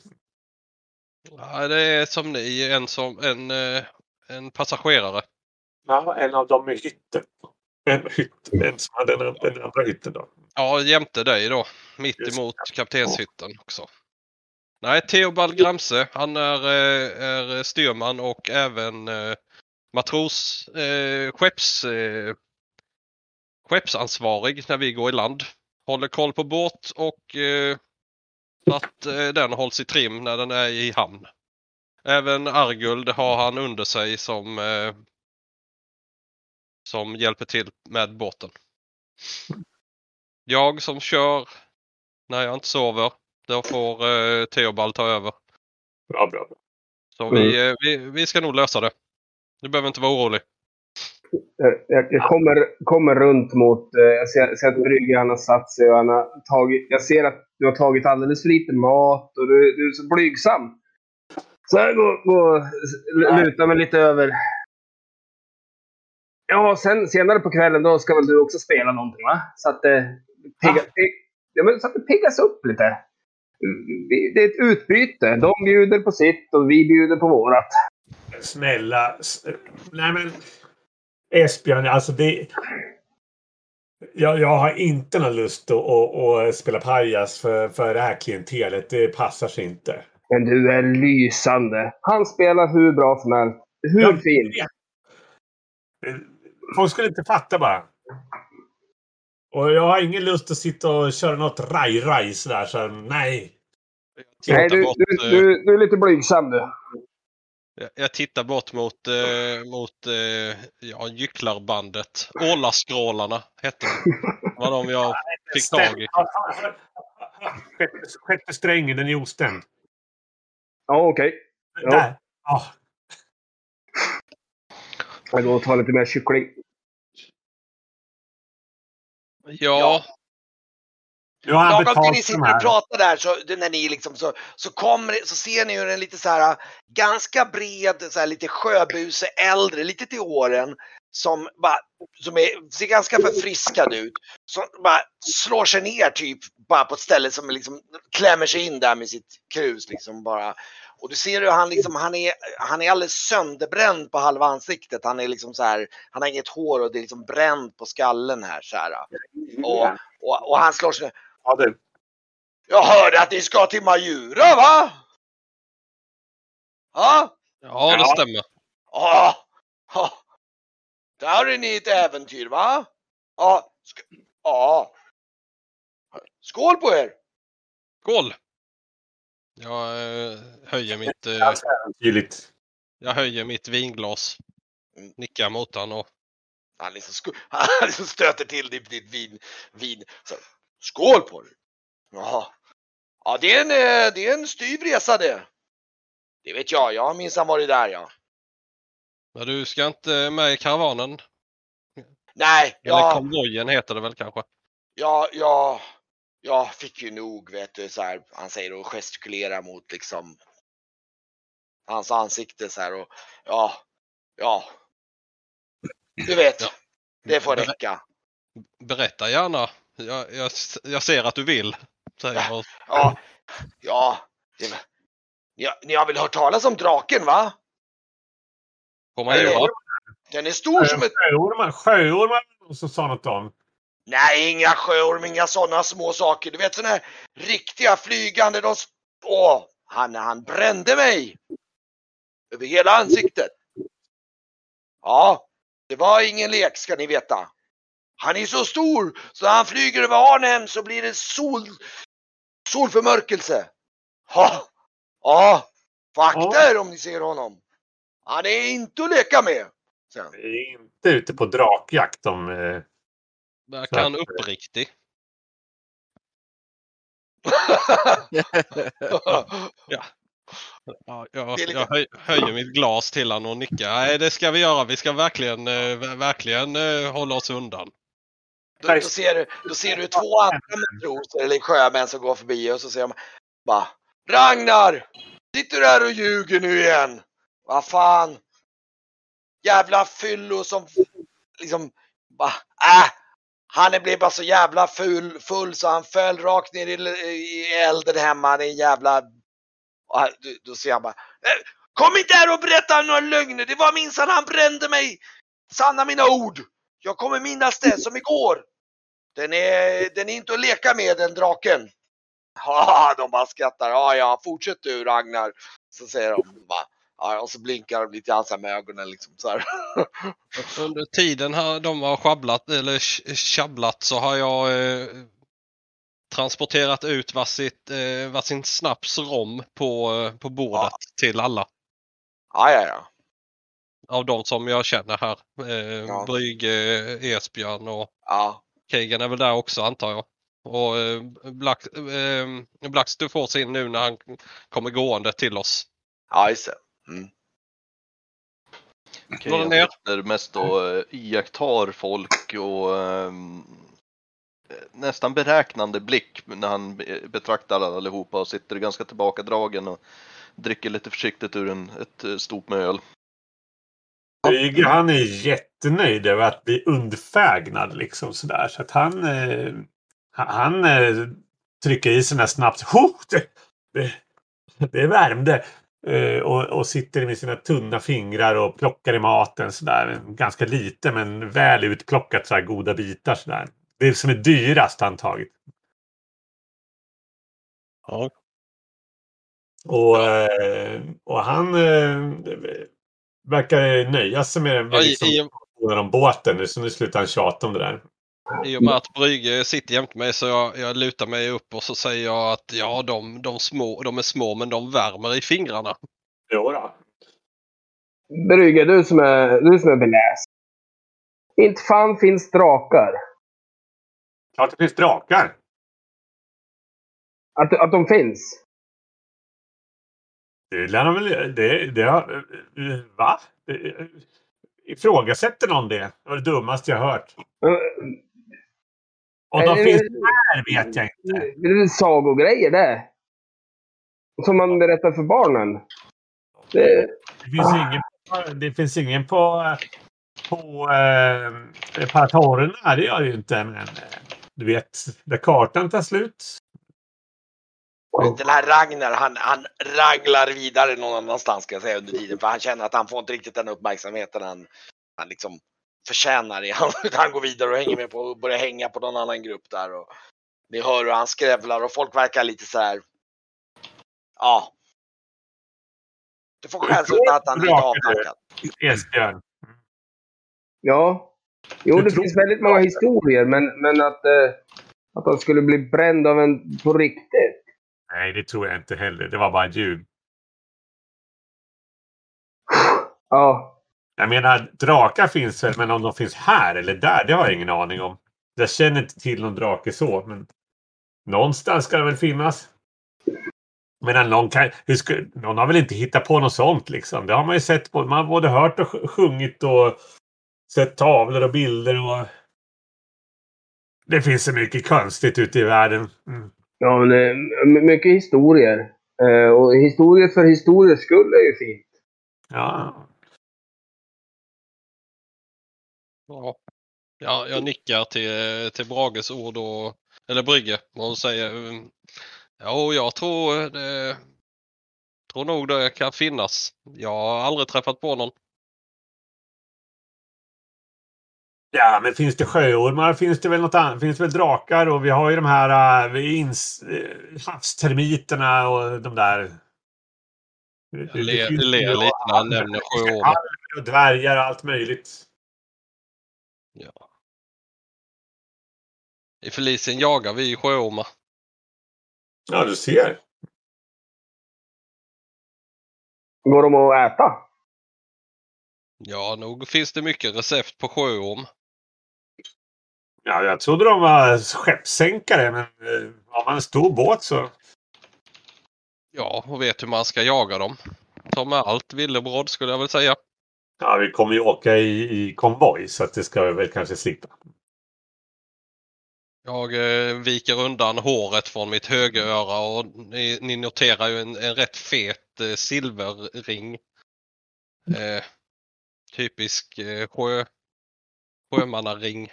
Ja, det är som ni, en, som, en, eh, en passagerare. Ja, en av dem i hytten. En, hytt, en som hade den, den andra hytten då. Ja, jämte dig då. Mitt Just emot kaptenshytten också. Nej, Theobald Gramse. Han är, eh, är styrman och även eh, matros, eh, skepps, eh, skeppsansvarig när vi går i land. Håller koll på båt och eh, att eh, den hålls i trim när den är i hamn. Även Arguld har han under sig som, eh, som hjälper till med båten. Jag som kör när jag inte sover. Då får eh, Theobald ta över. Bra, bra. bra. Så vi, eh, vi, vi ska nog lösa det. Du behöver inte vara orolig. Eh, Jag, jag kommer, kommer runt mot... eh, Jag ser, ser att bryggan har satt sig och han har tagit... Jag ser att du har tagit alldeles för lite mat och du, du är så blygsam. Så jag går, går, lutar mig lite över. Ja, sen senare på kvällen då ska väl du också spela någonting va? Så att det pigga, pig, ja, men så att det piggas upp lite. Det är ett utbyte. De bjuder på sitt och vi bjuder på vårat. Snälla. Nej men. Esbjörn, alltså det. Jag, jag har inte någon lust att, att, att spela pajas för, för det här klientelet. Det passar sig inte. Men du är lysande. Han spelar hur bra som helst. Hur Ja, fint. Folk skulle inte fatta bara. Och jag har ingen lust att sitta och köra något raj-raj sådär. Så nej. Nej, du, du, eh, du, du är lite blygsam du. Jag- Jag tittar bort mot, eh, mot eh, ja, gycklarbandet. Ålaskrålarna hette de. var de jag fick tag i. Sjätte- strängen, den är ostämd. Ja, okej. Ja. Där. Ja. Jag går och tar lite mer kyckling. Ja, Nu har han Lagom till betalt ni sitter och pratar där så när ni liksom så, så kommer så ser ni hur en lite så här ganska bred, så här lite sjöbuse, äldre, lite till åren som bara som är, ser ganska förfriskad ut. Som bara slår sig ner typ bara på ett ställe som liksom klämmer sig in där med sitt krus liksom bara. Och du ser hur han liksom, han är, han är alldeles sönderbränd på halva ansiktet. Han är liksom så här, han har inget hår och det är liksom bränt på skallen här så här. Och, och, och han slår sig ner. Ja, du. Jag hörde att ni ska till Majura va? Ja? ja det Ja. stämmer. Ja. ja. Där är ni ett äventyr va? Ja. Sk- ja. Skål på er! Skål! Jag eh, höjer mitt, eh, äventyrligt. jag höjer mitt vinglas. Nickar mot han och Han liksom, (laughs) han liksom stöter till ditt, ditt vin. vin. Så, skål på er! Jaha. Ja, det är en, eh, det är en styv resa det. Det vet jag. Jag har minsann varit där ja. Men du ska inte med i karavanen? Nej, Eller jag, konvojen heter det väl kanske? jag, jag, jag fick ju nog vet du så här. Han säger och gestikulerar mot liksom hans ansikte så här och ja, ja. Du vet, Ja. det får räcka. Berätta gärna. Jag, jag, jag ser att du vill. Säger jag. Ja, ja. Det, ni, ni har väl hört talas om draken va? Får man göra? Den är stor som ett... Sjöormar, sjöormar som sa något om. Nej, inga sjöorm, inga sådana små saker. Du vet sådana här riktiga flygande, de... Åh, han, han brände mig! Över hela ansiktet. Ja, det var ingen lek ska ni veta. Han är så stor så han flyger över Arnhem så blir det sol... solförmörkelse. Ja, ja, vakta er om ni ser honom. Han är inte att leka med. Sen. Är inte ute på drakjakt om... Eh, Verkar han uppriktig? (laughs) Ja, jag, är lite- jag höj, höjer mitt glas till honom och nickar. Nej, det ska vi göra. Vi ska verkligen, eh, ver- verkligen eh, hålla oss undan. Då, då, ser du, då ser du två andra matroser eller sjömän som går förbi och så säger de bara Ragnar! Sitter du här och ljuger nu igen? Vad fan? Jävla fyllo som liksom bara äh! Han är- blev bara så jävla full, full så han föll rakt ner i, i elden hemma. Det är en jävla... Och han- då- säger han bara "Eh, Kom inte här och berätta några lögner. Det var minsann han brände mig. Sanna mina ord. Jag kommer minnas det som igår. Den är, den är inte att leka med den draken. (laughs) Ja, de bara skrattar. Ja, ja, fortsätt du Ragnar. Så säger de bara. Ja, och så blinkar de lite grann med ögonen liksom så här. (laughs) Under tiden här de har sjabblat eller tjabblat så har jag eh, transporterat ut varsitt, eh, varsin snaps rom på, eh, på bordet till alla. Ja, ja, ja. Av de som jag känner här. Eh, Ja. Brygge, Esbjörn och Ja, Kegan är väl där också antar jag. Och eh, Black, eh, Blacks du får sin nu när han kommer gående till oss. ja just det. Mm. Det jag sitter mest och eh, iakttar folk och ehm, eh, nästan beräknande blick när han be- betraktar allihopa och sitter ganska tillbakadragen och dricker lite försiktigt ur en, ett eh, stort med öl. Brygge, han är jättenöjd över att bli undfägnad liksom sådär. Så att han, eh, han- eh, trycker i sig den här snabbt. Oh, det, det, det värmde. Eh, och, och sitter med sina tunna fingrar och plockar i maten sådär. Ganska lite men väl utplockat så här goda bitar sådär. Det som är dyrast han tagit. Ja. Och, eh, och han eh, verkar nöja sig med, med i, liksom, i, diskussionen om båten nu, så nu slutar han tjata om det där. I och med att Brygge sitter jämte mig så jag, jag lutar mig upp och så säger jag att ja, de, de, små, de är små men de värmer i fingrarna. Jo då. Brygge, du som är, du som är beläst. Inte fan finns drakar. Klart det finns drakar. Att, att de finns. Det lär de väl... Det, det har, va? Ifrågasätter någon det? Det var det dummaste jag hört. Om de finns här vet jag inte. Det är sagogrejer det. Som man berättar för barnen. Det, Det finns ingen, det finns ingen på, på eh, paratorerna. Det gör det ju inte. Men eh, du vet, där kartan tar slut. Den här Ragnar, han, han raglar vidare någon annanstans ska jag säga under tiden. För han känner att han får inte riktigt den uppmärksamheten han, han liksom förtjänar. I. (laughs) Han, han går vidare och hänger med på, börjar hänga på någon annan grupp där. Och ni hör hur han skrävlar och folk verkar lite så här. Ja. Du får av att han är lite avtackad. Esbjörn. ja. Jo, det finns väldigt många historier, men, men att, eh, att han skulle bli bränd av en på riktigt. Nej, det tror jag inte heller. Det var bara ljug. Ja. Jag menar, drakar finns väl, men om de finns här eller där, det har jag ingen aning om. Jag känner inte till någon drake så, men någonstans ska det väl finnas. Men någon, kan, ska, någon har väl inte hittat på något sånt liksom. Det har man ju sett. På, man har både hört och sj- sjungit och sett tavlor och bilder. och Det finns så mycket konstigt ute i världen. Mm. Ja, men, eh, my- mycket historier. Eh, och historier för historiers skull är ju fint. Ja. Ja. Ja, jag nickar till, till Brages ord och, eller Brygge och hon säger mm, Ja, och jag tror det, tror nog det kan finnas. Jag har aldrig träffat på någon. Ja, men finns det sjöormar finns det väl något annat. Finns det väl drakar och vi har ju de här uh, ins, uh, havstermiterna och de där. Jag lite när han nämner sjöormen. alver och dvärgar och allt möjligt. Ja. I Felicien jagar vi sjöormar. Ja, du ser. Går de att äta? Ja, nog finns det mycket recept på sjöorm. Ja, jag trodde de var skeppssänkare, men uh, har man en stor båt så... Ja, och vet hur man ska jaga dem. Som med allt villebråd skulle jag väl säga. Ja, vi kommer ju åka i, i konvoj så att det ska vi väl kanske slippa. Jag eh, viker undan håret från mitt högeröra och ni, ni noterar ju en, en rätt fet eh, silverring. Eh, typisk eh, sjö, sjömannaring.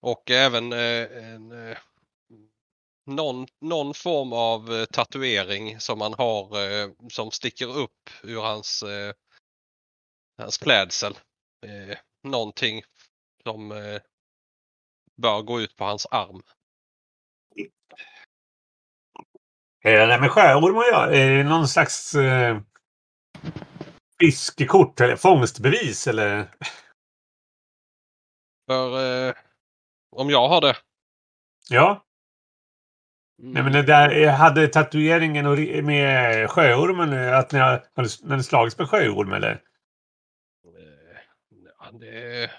Och även eh, en, eh, någon, någon form av eh, tatuering som han har eh, som sticker upp ur hans, eh, hans klädsel. Eh, någonting som eh, bör gå ut på hans arm. Det där med sjöormar ja. Är det någon slags eh, fiskekort eller fångstbevis eller? För eh, om jag har det. Ja, nej, men det där, jag hade tatueringen och med sjöormen, eh, att ni har, har ni- slagits med sjöorm eller? Eh, ja, det,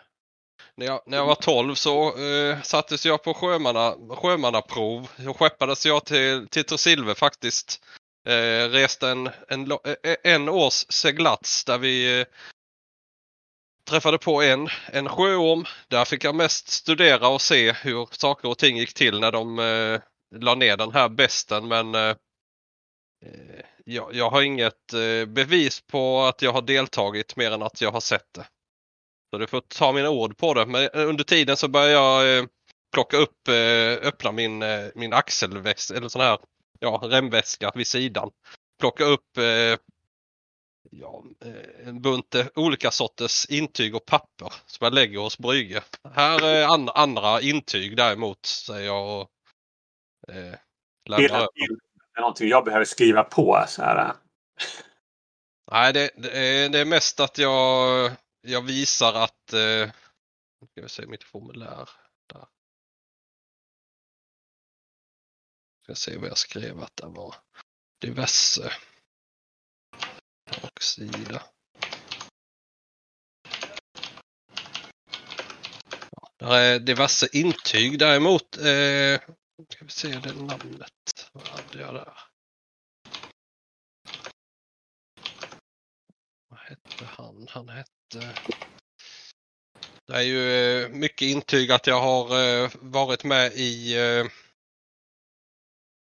när, jag, när jag var 12 så eh, sattes jag på sjömanna, sjömannaprov. Så skeppades jag till, till Tresilve faktiskt. Eh, reste en, en, eh, en års seglats där vi eh, träffade på en, en sjöorm. Där fick jag mest studera och se hur saker och ting gick till när de eh, la ner den här besten. Men eh, jag, jag har inget eh, bevis på att jag har deltagit mer än att jag har sett det. Så du får ta mina ord på det. Men eh, under tiden så börjar jag eh, plocka upp, eh, öppna min, eh, min axelväska eller sån här ja, remväska vid sidan. Plocka upp eh, ja, eh, en bunt olika sorters intyg och papper som jag lägger hos Brygge. Här är an andra intyg däremot säger jag och eh, lämnar över. Det är någonting jag behöver skriva på. Så här. Nej, det, det, är, det är mest att jag, jag visar att... Eh, ska vi se mitt formulär. Där. Ska se vad jag skrev att det var. Diverse. Baksida. Ja, där är diverse intyg däremot. Eh, ska vi se det namnet. Vad hade jag där? Vad hette han? Han hette... Det är ju eh, mycket intyg att jag har eh, varit med i eh,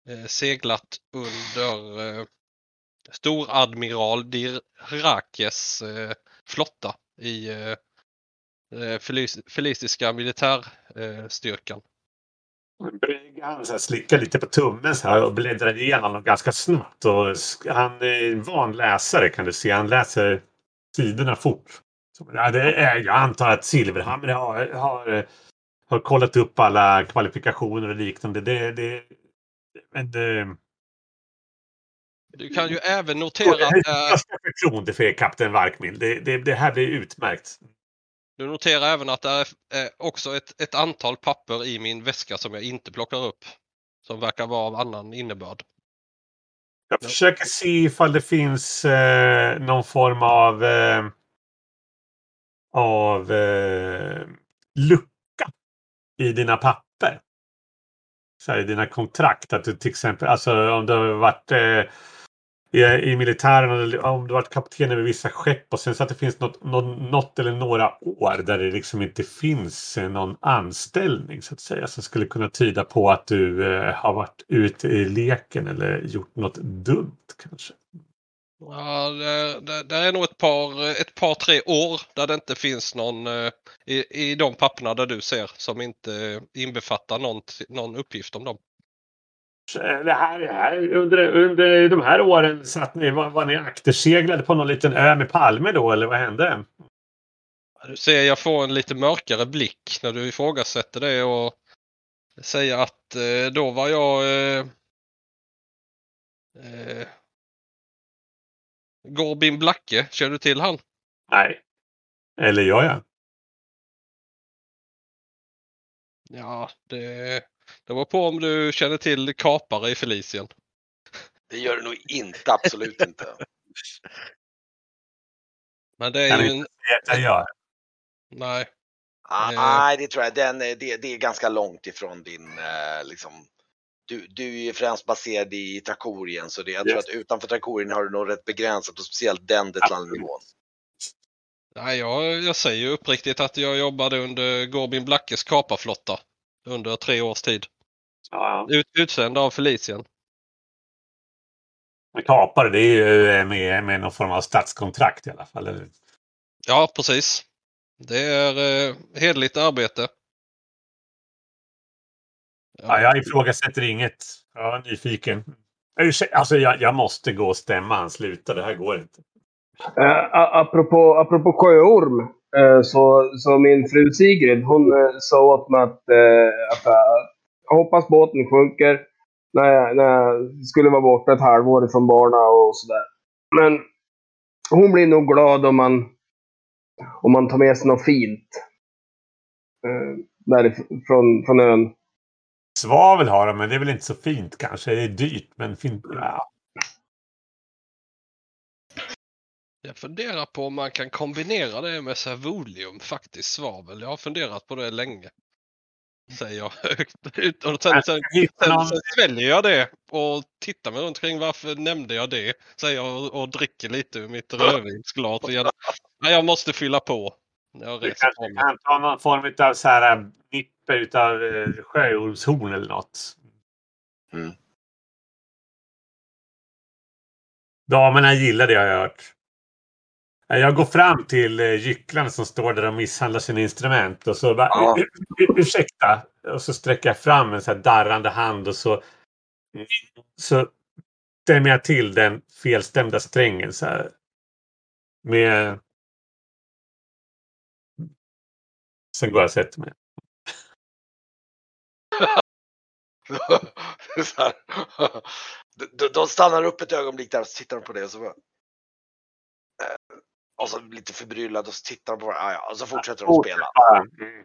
eh seglat under eh, Storadmiral Dirakes eh, flotta i eh, eh feliciska militärstyrkan. Han så slickar lite på tummen så här och bläddrar igenom dem ganska snabbt. Och han är en van läsare kan du se. Han läser sidorna fort. Så, ja, det är, jag antar att Silverhammer har, har, har kollat upp alla kvalifikationer och liknande. Det, det, men det, du kan ju även notera att det är Största förtroende för er, kapten Varkmild. Det, det, det här blir utmärkt. Du noterar även att det är eh, också ett, ett antal papper i min väska som jag inte plockar upp. Som verkar vara av annan innebörd. Jag Ja. försöker se ifall det finns eh, någon form av eh, av eh, lucka i dina papper. så här, i dina kontrakt. Att du till exempel, alltså om du har varit eh, i, i militären eller om du varit kapten över vissa skepp och sen så att det finns något, något, något eller några år där det liksom inte finns eh, någon anställning så att säga som skulle kunna tyda på att du eh, har varit ute i leken eller gjort något dumt kanske. Ja, det, det, det är nog ett par, ett par, tre år där det inte finns någon eh, i, i de papperna där du ser som inte eh, inbefattar någon, någon uppgift om dem. Det här, det här, under, under de här åren satt ni, var, var ni akterseglade på någon liten ö med palmer då eller vad hände? Du ser jag får en lite mörkare blick när du ifrågasätter det och säger att eh, då var jag eh, eh, Gorbin Blacke, känner du till han? Nej. Eller gör jag? Ja, det, det var på om du känner till kapare i Felicien. Det gör det nog inte, absolut inte. Men det är ju inte en... jag gör. Nej. Ah, Eh. Nej, det tror jag. Den, det, det är ganska långt ifrån din, eh, liksom. Du, du är främst baserad i Trakorien, så det, jag tror Yes. att utanför Trakorien har du nog rätt begränsat och speciellt den detaljnivån. Nej, jag, jag säger ju uppriktigt att jag jobbade under Gorbin Blackes kaparflotta under tre års tid. Ja, Ut, utsänd av Felicien. men kapare det är ju eh, med, med någon form av statskontrakt i alla fall. Eller? Ja, precis. Det är eh, hederligt arbete. Ja, jag ifrågasätter inget. Jag är nyfiken. Alltså jag, jag måste gå och stämma han. Sluta, det här går inte. Uh, apropå, apropå sjöorm, eh, så, så min fru Sigrid, hon eh, sa åt mig att, uh, att jag hoppas båten sjunker när jag, när jag skulle vara borta ett halvår från barnen och sådär. Men hon blir nog glad om man, om man tar med sig något fint. Uh, därifrån från ön. Svavel har de, men det är väl inte så fint kanske. Det är dyrt, men fint. Ja. Jag funderar på om man kan kombinera det med servolium, faktiskt svavel. Jag har funderat på det länge. Säger jag högt. (laughs) Och sen, sen, sen, sen sväljer jag det och tittar mig runt kring varför nämnde jag det? Säger jag och, och dricker lite ur mitt rödvinsglas. Och jag, nej, jag måste fylla på. Jag du kanske kan ta någon form av så här äh, nippe utav eh, sjöormshorn eller något. Mm. Damerna gillar det har jag hört. Eh, Jag går fram till eh, gycklarna som står där och misshandlar sina instrument och så bara Ja. "Ur- ur- ursäkta. Och så sträcker jag fram en så här darrande hand och så så stämmer jag till den felstämda strängen så här. Med Sen går jag och sätter mig. (laughs) (laughs) De- stannar upp ett ögonblick där och så tittar de på det och så bara, och så lite förbryllad och så tittar de på det. Ja, och så fortsätter de spela. Mm.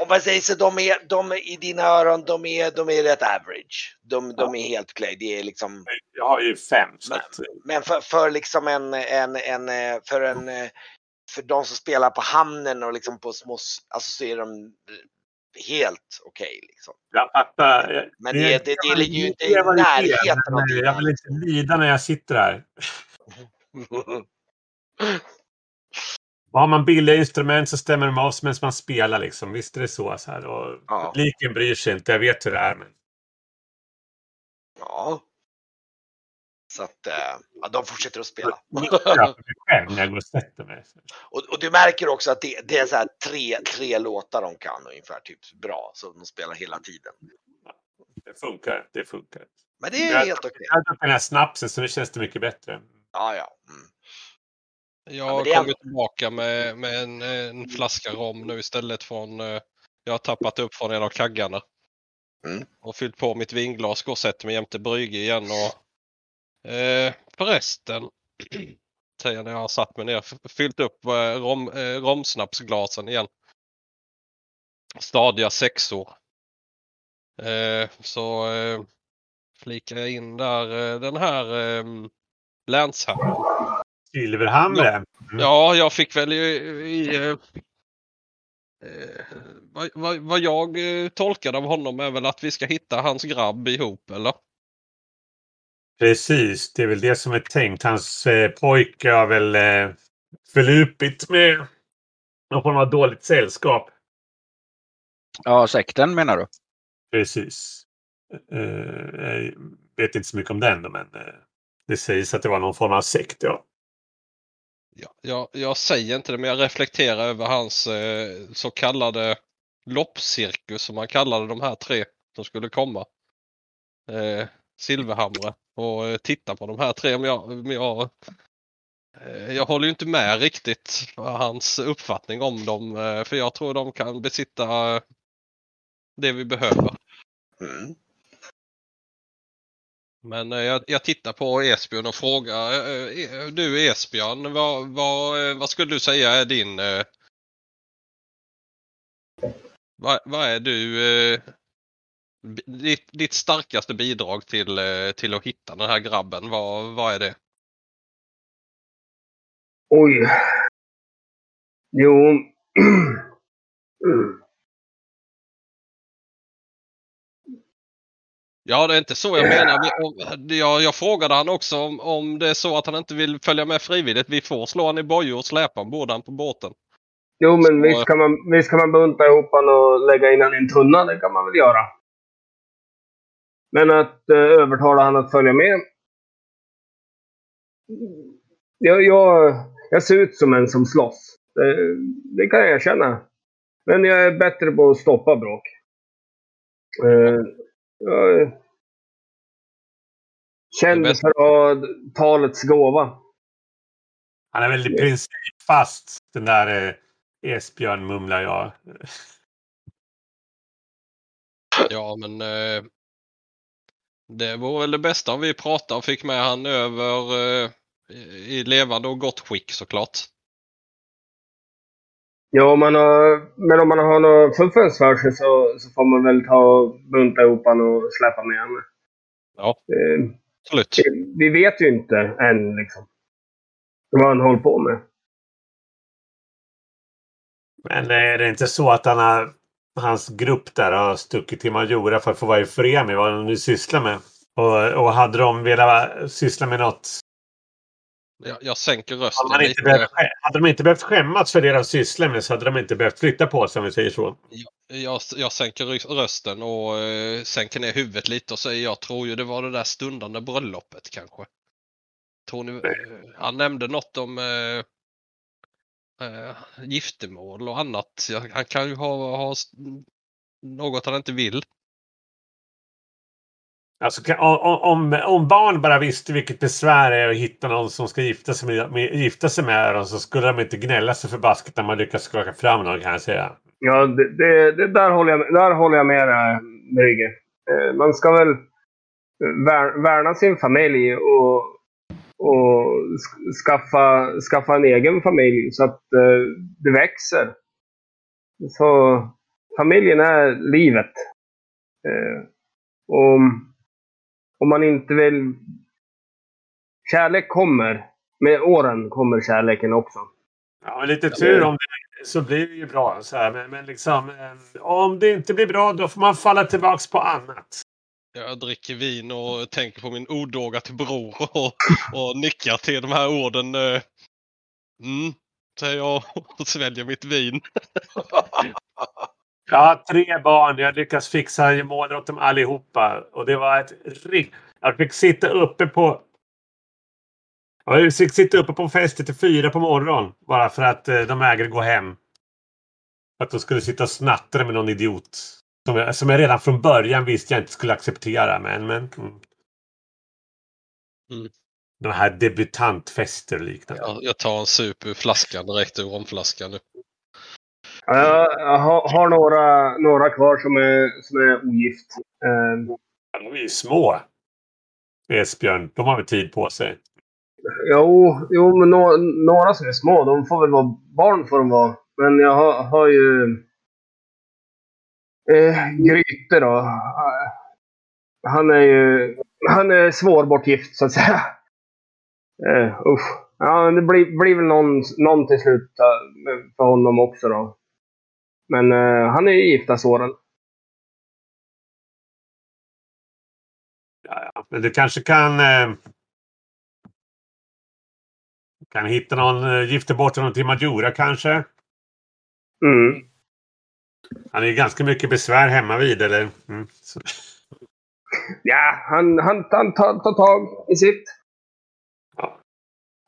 Om man säger så, de är, de är i dina öron, de är, de är rätt average. De, de är helt okej. Det är liksom, Jag har ju fem. Men- att, men för, för liksom en, en, en, eh, för en, eh, för de som spelar på hamnen och liksom på små, alltså så är de eh, helt okej liksom. jag fattar. Men det, det, det ligger ju inte i det närheten. Jag vill inte lida när jag sitter här. Har man billiga instrument så stämmer de av medan man spelar. Liksom. Visst är det så. så här. Och Ja. Publiken bryr sig inte. Jag vet hur det är. Men... Ja. Så att, eh, ja, de fortsätter att spela. Jag själv när jag går och sätter mig. Och, och du märker också att det, det är så här tre, tre låtar de kan ungefär, typ bra, så de spelar hela tiden. Det funkar. Det funkar. Men det är Jag- helt okej. Jag har druckit den här snapsen så nu känns det mycket bättre. Ja, ja. Mm. Jag har är kommit tillbaka med, med en, en flaska rom nu istället från eh, jag har tappat upp från en av kaggarna. Mm. Och fyllt på mitt vinglas, och sätter mig jämte brygge igen och eh, förresten (clears throat) säger jag när jag har satt mig ner, fyllt upp eh, rom, eh, romsnapsglasen igen. Stadiga sexor. Eh, så eh, flikar jag in där eh, den här eh, länsherren. Silverhamre. Mm. Ja, jag fick väl i, i, eh, Eh, vad, vad, vad jag eh, tolkade av honom är väl att vi ska hitta hans grabb ihop eller? Precis, det är väl det som är tänkt. Hans eh, pojke har väl eh, förlupit med någon form av dåligt sällskap. Ja, sekten menar du? Precis. Eh, jag vet inte så mycket om den men eh, det sägs att det var någon form av sekt. Ja. Ja, jag, jag säger inte det men jag reflekterar över hans eh, så kallade loppcirkus som han kallade de här tre som skulle komma. Eh, Silverhamre och eh, titta på de här tre. Men jag, men jag, eh, jag håller ju inte med riktigt hans uppfattning om dem eh, för jag tror de kan besitta det vi behöver. Mm. Men eh, jag, jag tittar på Esbjörn och frågar. Eh, eh, du Esbjörn, vad, vad, vad skulle du säga är din... Vad, vad är du... Ditt, ditt starkaste bidrag till, till att hitta den här grabben, vad, vad är det? Oj. Jo. (clears throat) Mm. Ja, det är inte så jag menar. Jag, jag frågade han också om, om det är så att han inte vill följa med frivilligt. Vi får slå han i bojor och släpa han på båten. Jo, men Så- visst kan, man, visst kan man bunta ihop honom och lägga in honom i en tunna. Det kan man väl göra. Men att eh, övertala honom att följa med. Jag, jag, jag ser ut som en som slåss. Det, det kan jag erkänna. Men jag är bättre på att stoppa bråk. Eh, jag är känd Det bästa- för att ha talets gåva. Han är väl i princip fast den där eh, Esbjörn mumlar jag. (laughs) Ja, men eh, det vore väl det bästa om vi pratade och fick med han över eh, i levande och gott skick såklart. Ja, om man har, men om man har något fuffens för sig så, så får man väl ta och bunta ihop och släppa med honom. Ja. Eh, Absolut. vi vet ju inte än liksom. Vad han håller på med. Men är det inte så att han har, hans grupp där har stuckit till Majora för att få vara i fred med vad de nu sysslar med? Och, och hade de velat syssla med något Jag, jag sänker Hade, rösten man inte behövt, hade de inte behövt skämmas för det de sysslar med så hade de inte behövt flytta på sig om vi säger så. Jag, jag sänker rö- rösten och eh, sänker ner huvudet lite och säger jag tror ju det var det där stundande bröllopet kanske. Tror ni, eh, han nämnde något om eh, eh, giftermål och annat. Han kan ju ha, ha något han inte vill. Alltså, om, om barn bara visste vilket besvär det är att hitta någon som ska gifta sig med, med, gifta sig med dem så skulle de inte gnälla sig förbaskat när man lyckas skaka fram någon kan jag säga. Ja, det, det, det där, håller jag, med- där håller jag med dig, Brygge. Eh, man ska väl vär, värna sin familj och, och skaffa, skaffa en egen familj så att eh, det växer. Så familjen är livet. Eh, och om man inte vill... Kärlek kommer. Med åren kommer kärleken också. Ja, lite tur om det så blir det ju bra. Så här. Men, men liksom, eh, om det inte blir bra då får man falla tillbaks på annat. Jag dricker vin och tänker på min odåga till bror och, och nickar till de här orden. eh, Mm, säger jag och (laughs) sväljer mitt vin. (laughs) Jag har tre barn. Jag lyckas fixa mål åt dem allihopa. Och det var ett rikt... Jag fick sitta uppe på... Jag fick sitta uppe på fester till fyra på morgonen. Bara för att eh, de ägare gå hem. För att de skulle sitta och snatta med någon idiot. Som jag, som jag redan från början visste jag inte skulle acceptera. Men... men mm. Mm. De här debutantfester och liknande. Jag, jag tar en sup ur flaskan direkt ur romflaskan nu. Ja, Jag, har, har några, några kvar som är, som är ogift. Eh, Ja, De är ju små. Esbjörn, de har väl tid på sig. jo, jo, men nå, några som är små, de får väl vara barn får de vara. Men jag har, har ju eh, Gryte då. Han är ju han är svårbortgift så att säga. Eh, usch. Ja, det blir, blir väl någon, någon till slut eh, för honom också då. Men eh, han är ju gifta Soren. Ja, ja. Men du kanske kan... Eh, kan hitta någon, eh, gifta bort honom till Majora kanske? Mm. Han är ju ganska mycket besvär hemma vid eller? Mm. (laughs) Ja, han, han, han tar, tar tag i sitt. Ja.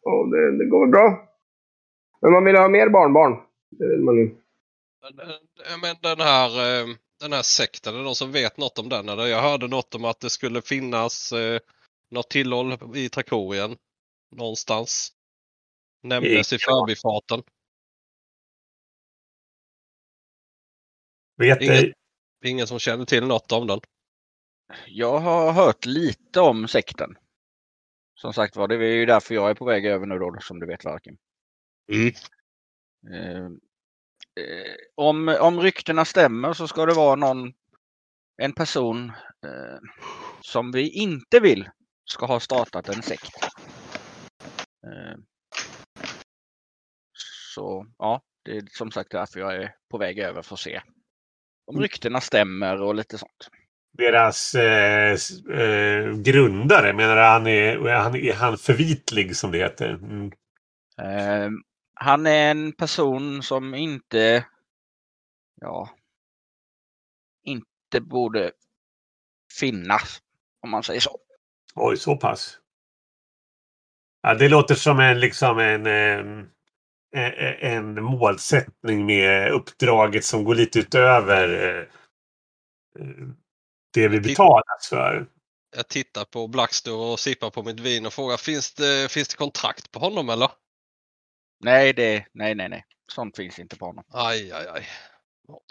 Och det, det går bra. Men man vill ha mer barnbarn. Det vill man ju. Men, eh, Men den här, eh, den här sekten, är det någon som vet något om den? Eller jag hörde något om att det skulle finnas eh, något tillhåll i Trakorien. Någonstans. Nämndes i förbifarten. vet Ingen-. Ingen som känner till något om den. Jag har hört lite om sekten. Som sagt var, det är ju därför jag är på väg över nu då, som du vet Varken. Mm. Eh, om, om ryktena stämmer så ska det vara någon, en person eh, som vi inte vill ska ha startat en sekt. Eh, så ja, det är som sagt därför jag är på väg över för att se om ryktena stämmer och lite sånt. Deras eh, eh, grundare, menar han är, är han, är han förvitlig som det heter? Mm. Han är en person som inte, ja, inte borde finnas, om man säger så. Oj, så pass. Ja, det låter som en, liksom en, en, en målsättning med uppdraget som går lite utöver eh, det vi betalas för. Jag tittar på Blackstore och sippar på mitt vin och frågar finns det, finns det kontrakt på honom eller? Nej, det, nej, nej, nej. Sånt finns inte på honom. Aj, aj, aj.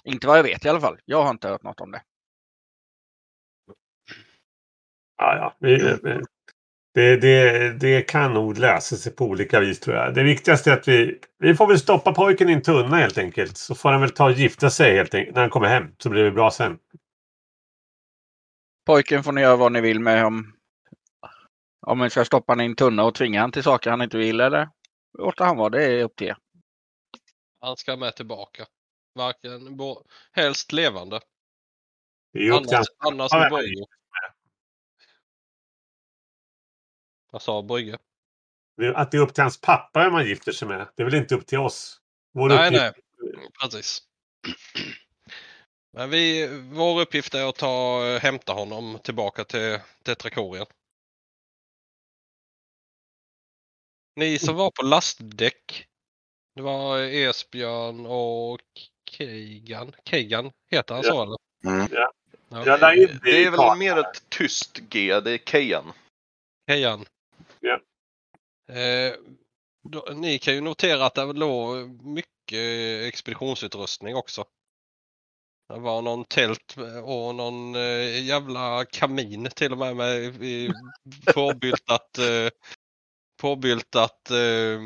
Inte vad jag vet i alla fall. Jag har inte hört något om det. Ja, ja. Vi, vi- det, det, det kan nog lösa sig på olika vis tror jag. Det viktigaste är att vi, vi får väl stoppa pojken i en tunna helt enkelt. Så får han väl ta och gifta sig helt enkelt när han kommer hem. Så blir det bra sen. Pojken får ni göra vad ni vill med om, om ni ska stoppa honom i en tunna och tvinga han till saker han inte vill eller låta han vara. Det är upp till er. Han ska med tillbaka. Varken, bo, helst levande. Annars, med. Brygge. Vad sa Brygge? Att det är upp till hans pappa man gifter sig med. Det är väl inte upp till oss. Vår Nej, uppgift- nej. Precis. Men vi, vår uppgift är att ta, hämta honom tillbaka till, till Ni som var på lastdäck. Det var Esbjörn och Keigan. Keigan heter han så eller? Mm. Ja. In det är väl mer ett tyst G, det är Kejan. Kejan. Ja. Eh, då, ni kan ju notera att det låg mycket expeditionsutrustning också. Det var någon tält och någon eh, jävla kamin till och med med påbyltat, eh, påbyltat eh,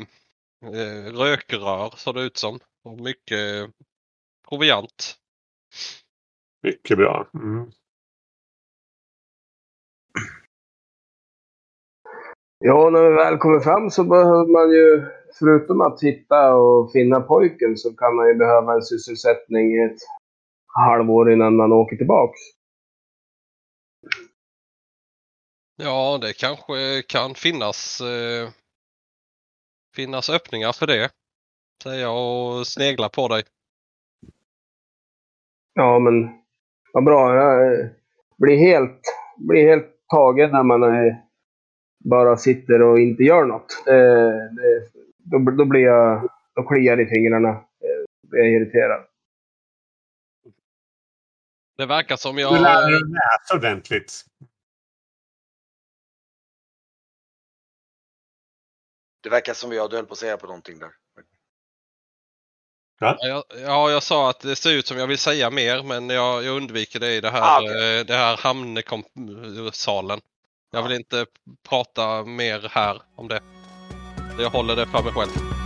eh, rökrör såg det ut som. Och mycket proviant. Mycket bra. Mm. Ja, när vi väl kommer fram så behöver man ju, förutom att hitta och finna pojken, så kan man ju behöva en sysselsättning i ett halvår innan man åker tillbaks. Ja, det kanske kan finnas eh, finnas öppningar för det. Säger jag och sneglar på dig. Ja, men vad bra. Jag eh, blir helt, blir helt tagen när man eh, bara sitter och inte gör något. Det, det, då, då blir jag, då kliar i fingrarna. Eh, jag irriterad. Det verkar som Du jag... lär dig läsa ordentligt. Det verkar som jag, du höll på att säga på någonting där. Ja, jag, ja, jag sa att det ser ut som jag vill säga mer men jag, jag undviker det i det här, Ah, okej. eh, det här hamnsalen. Jag vill inte prata mer här om det. Jag håller det för mig själv.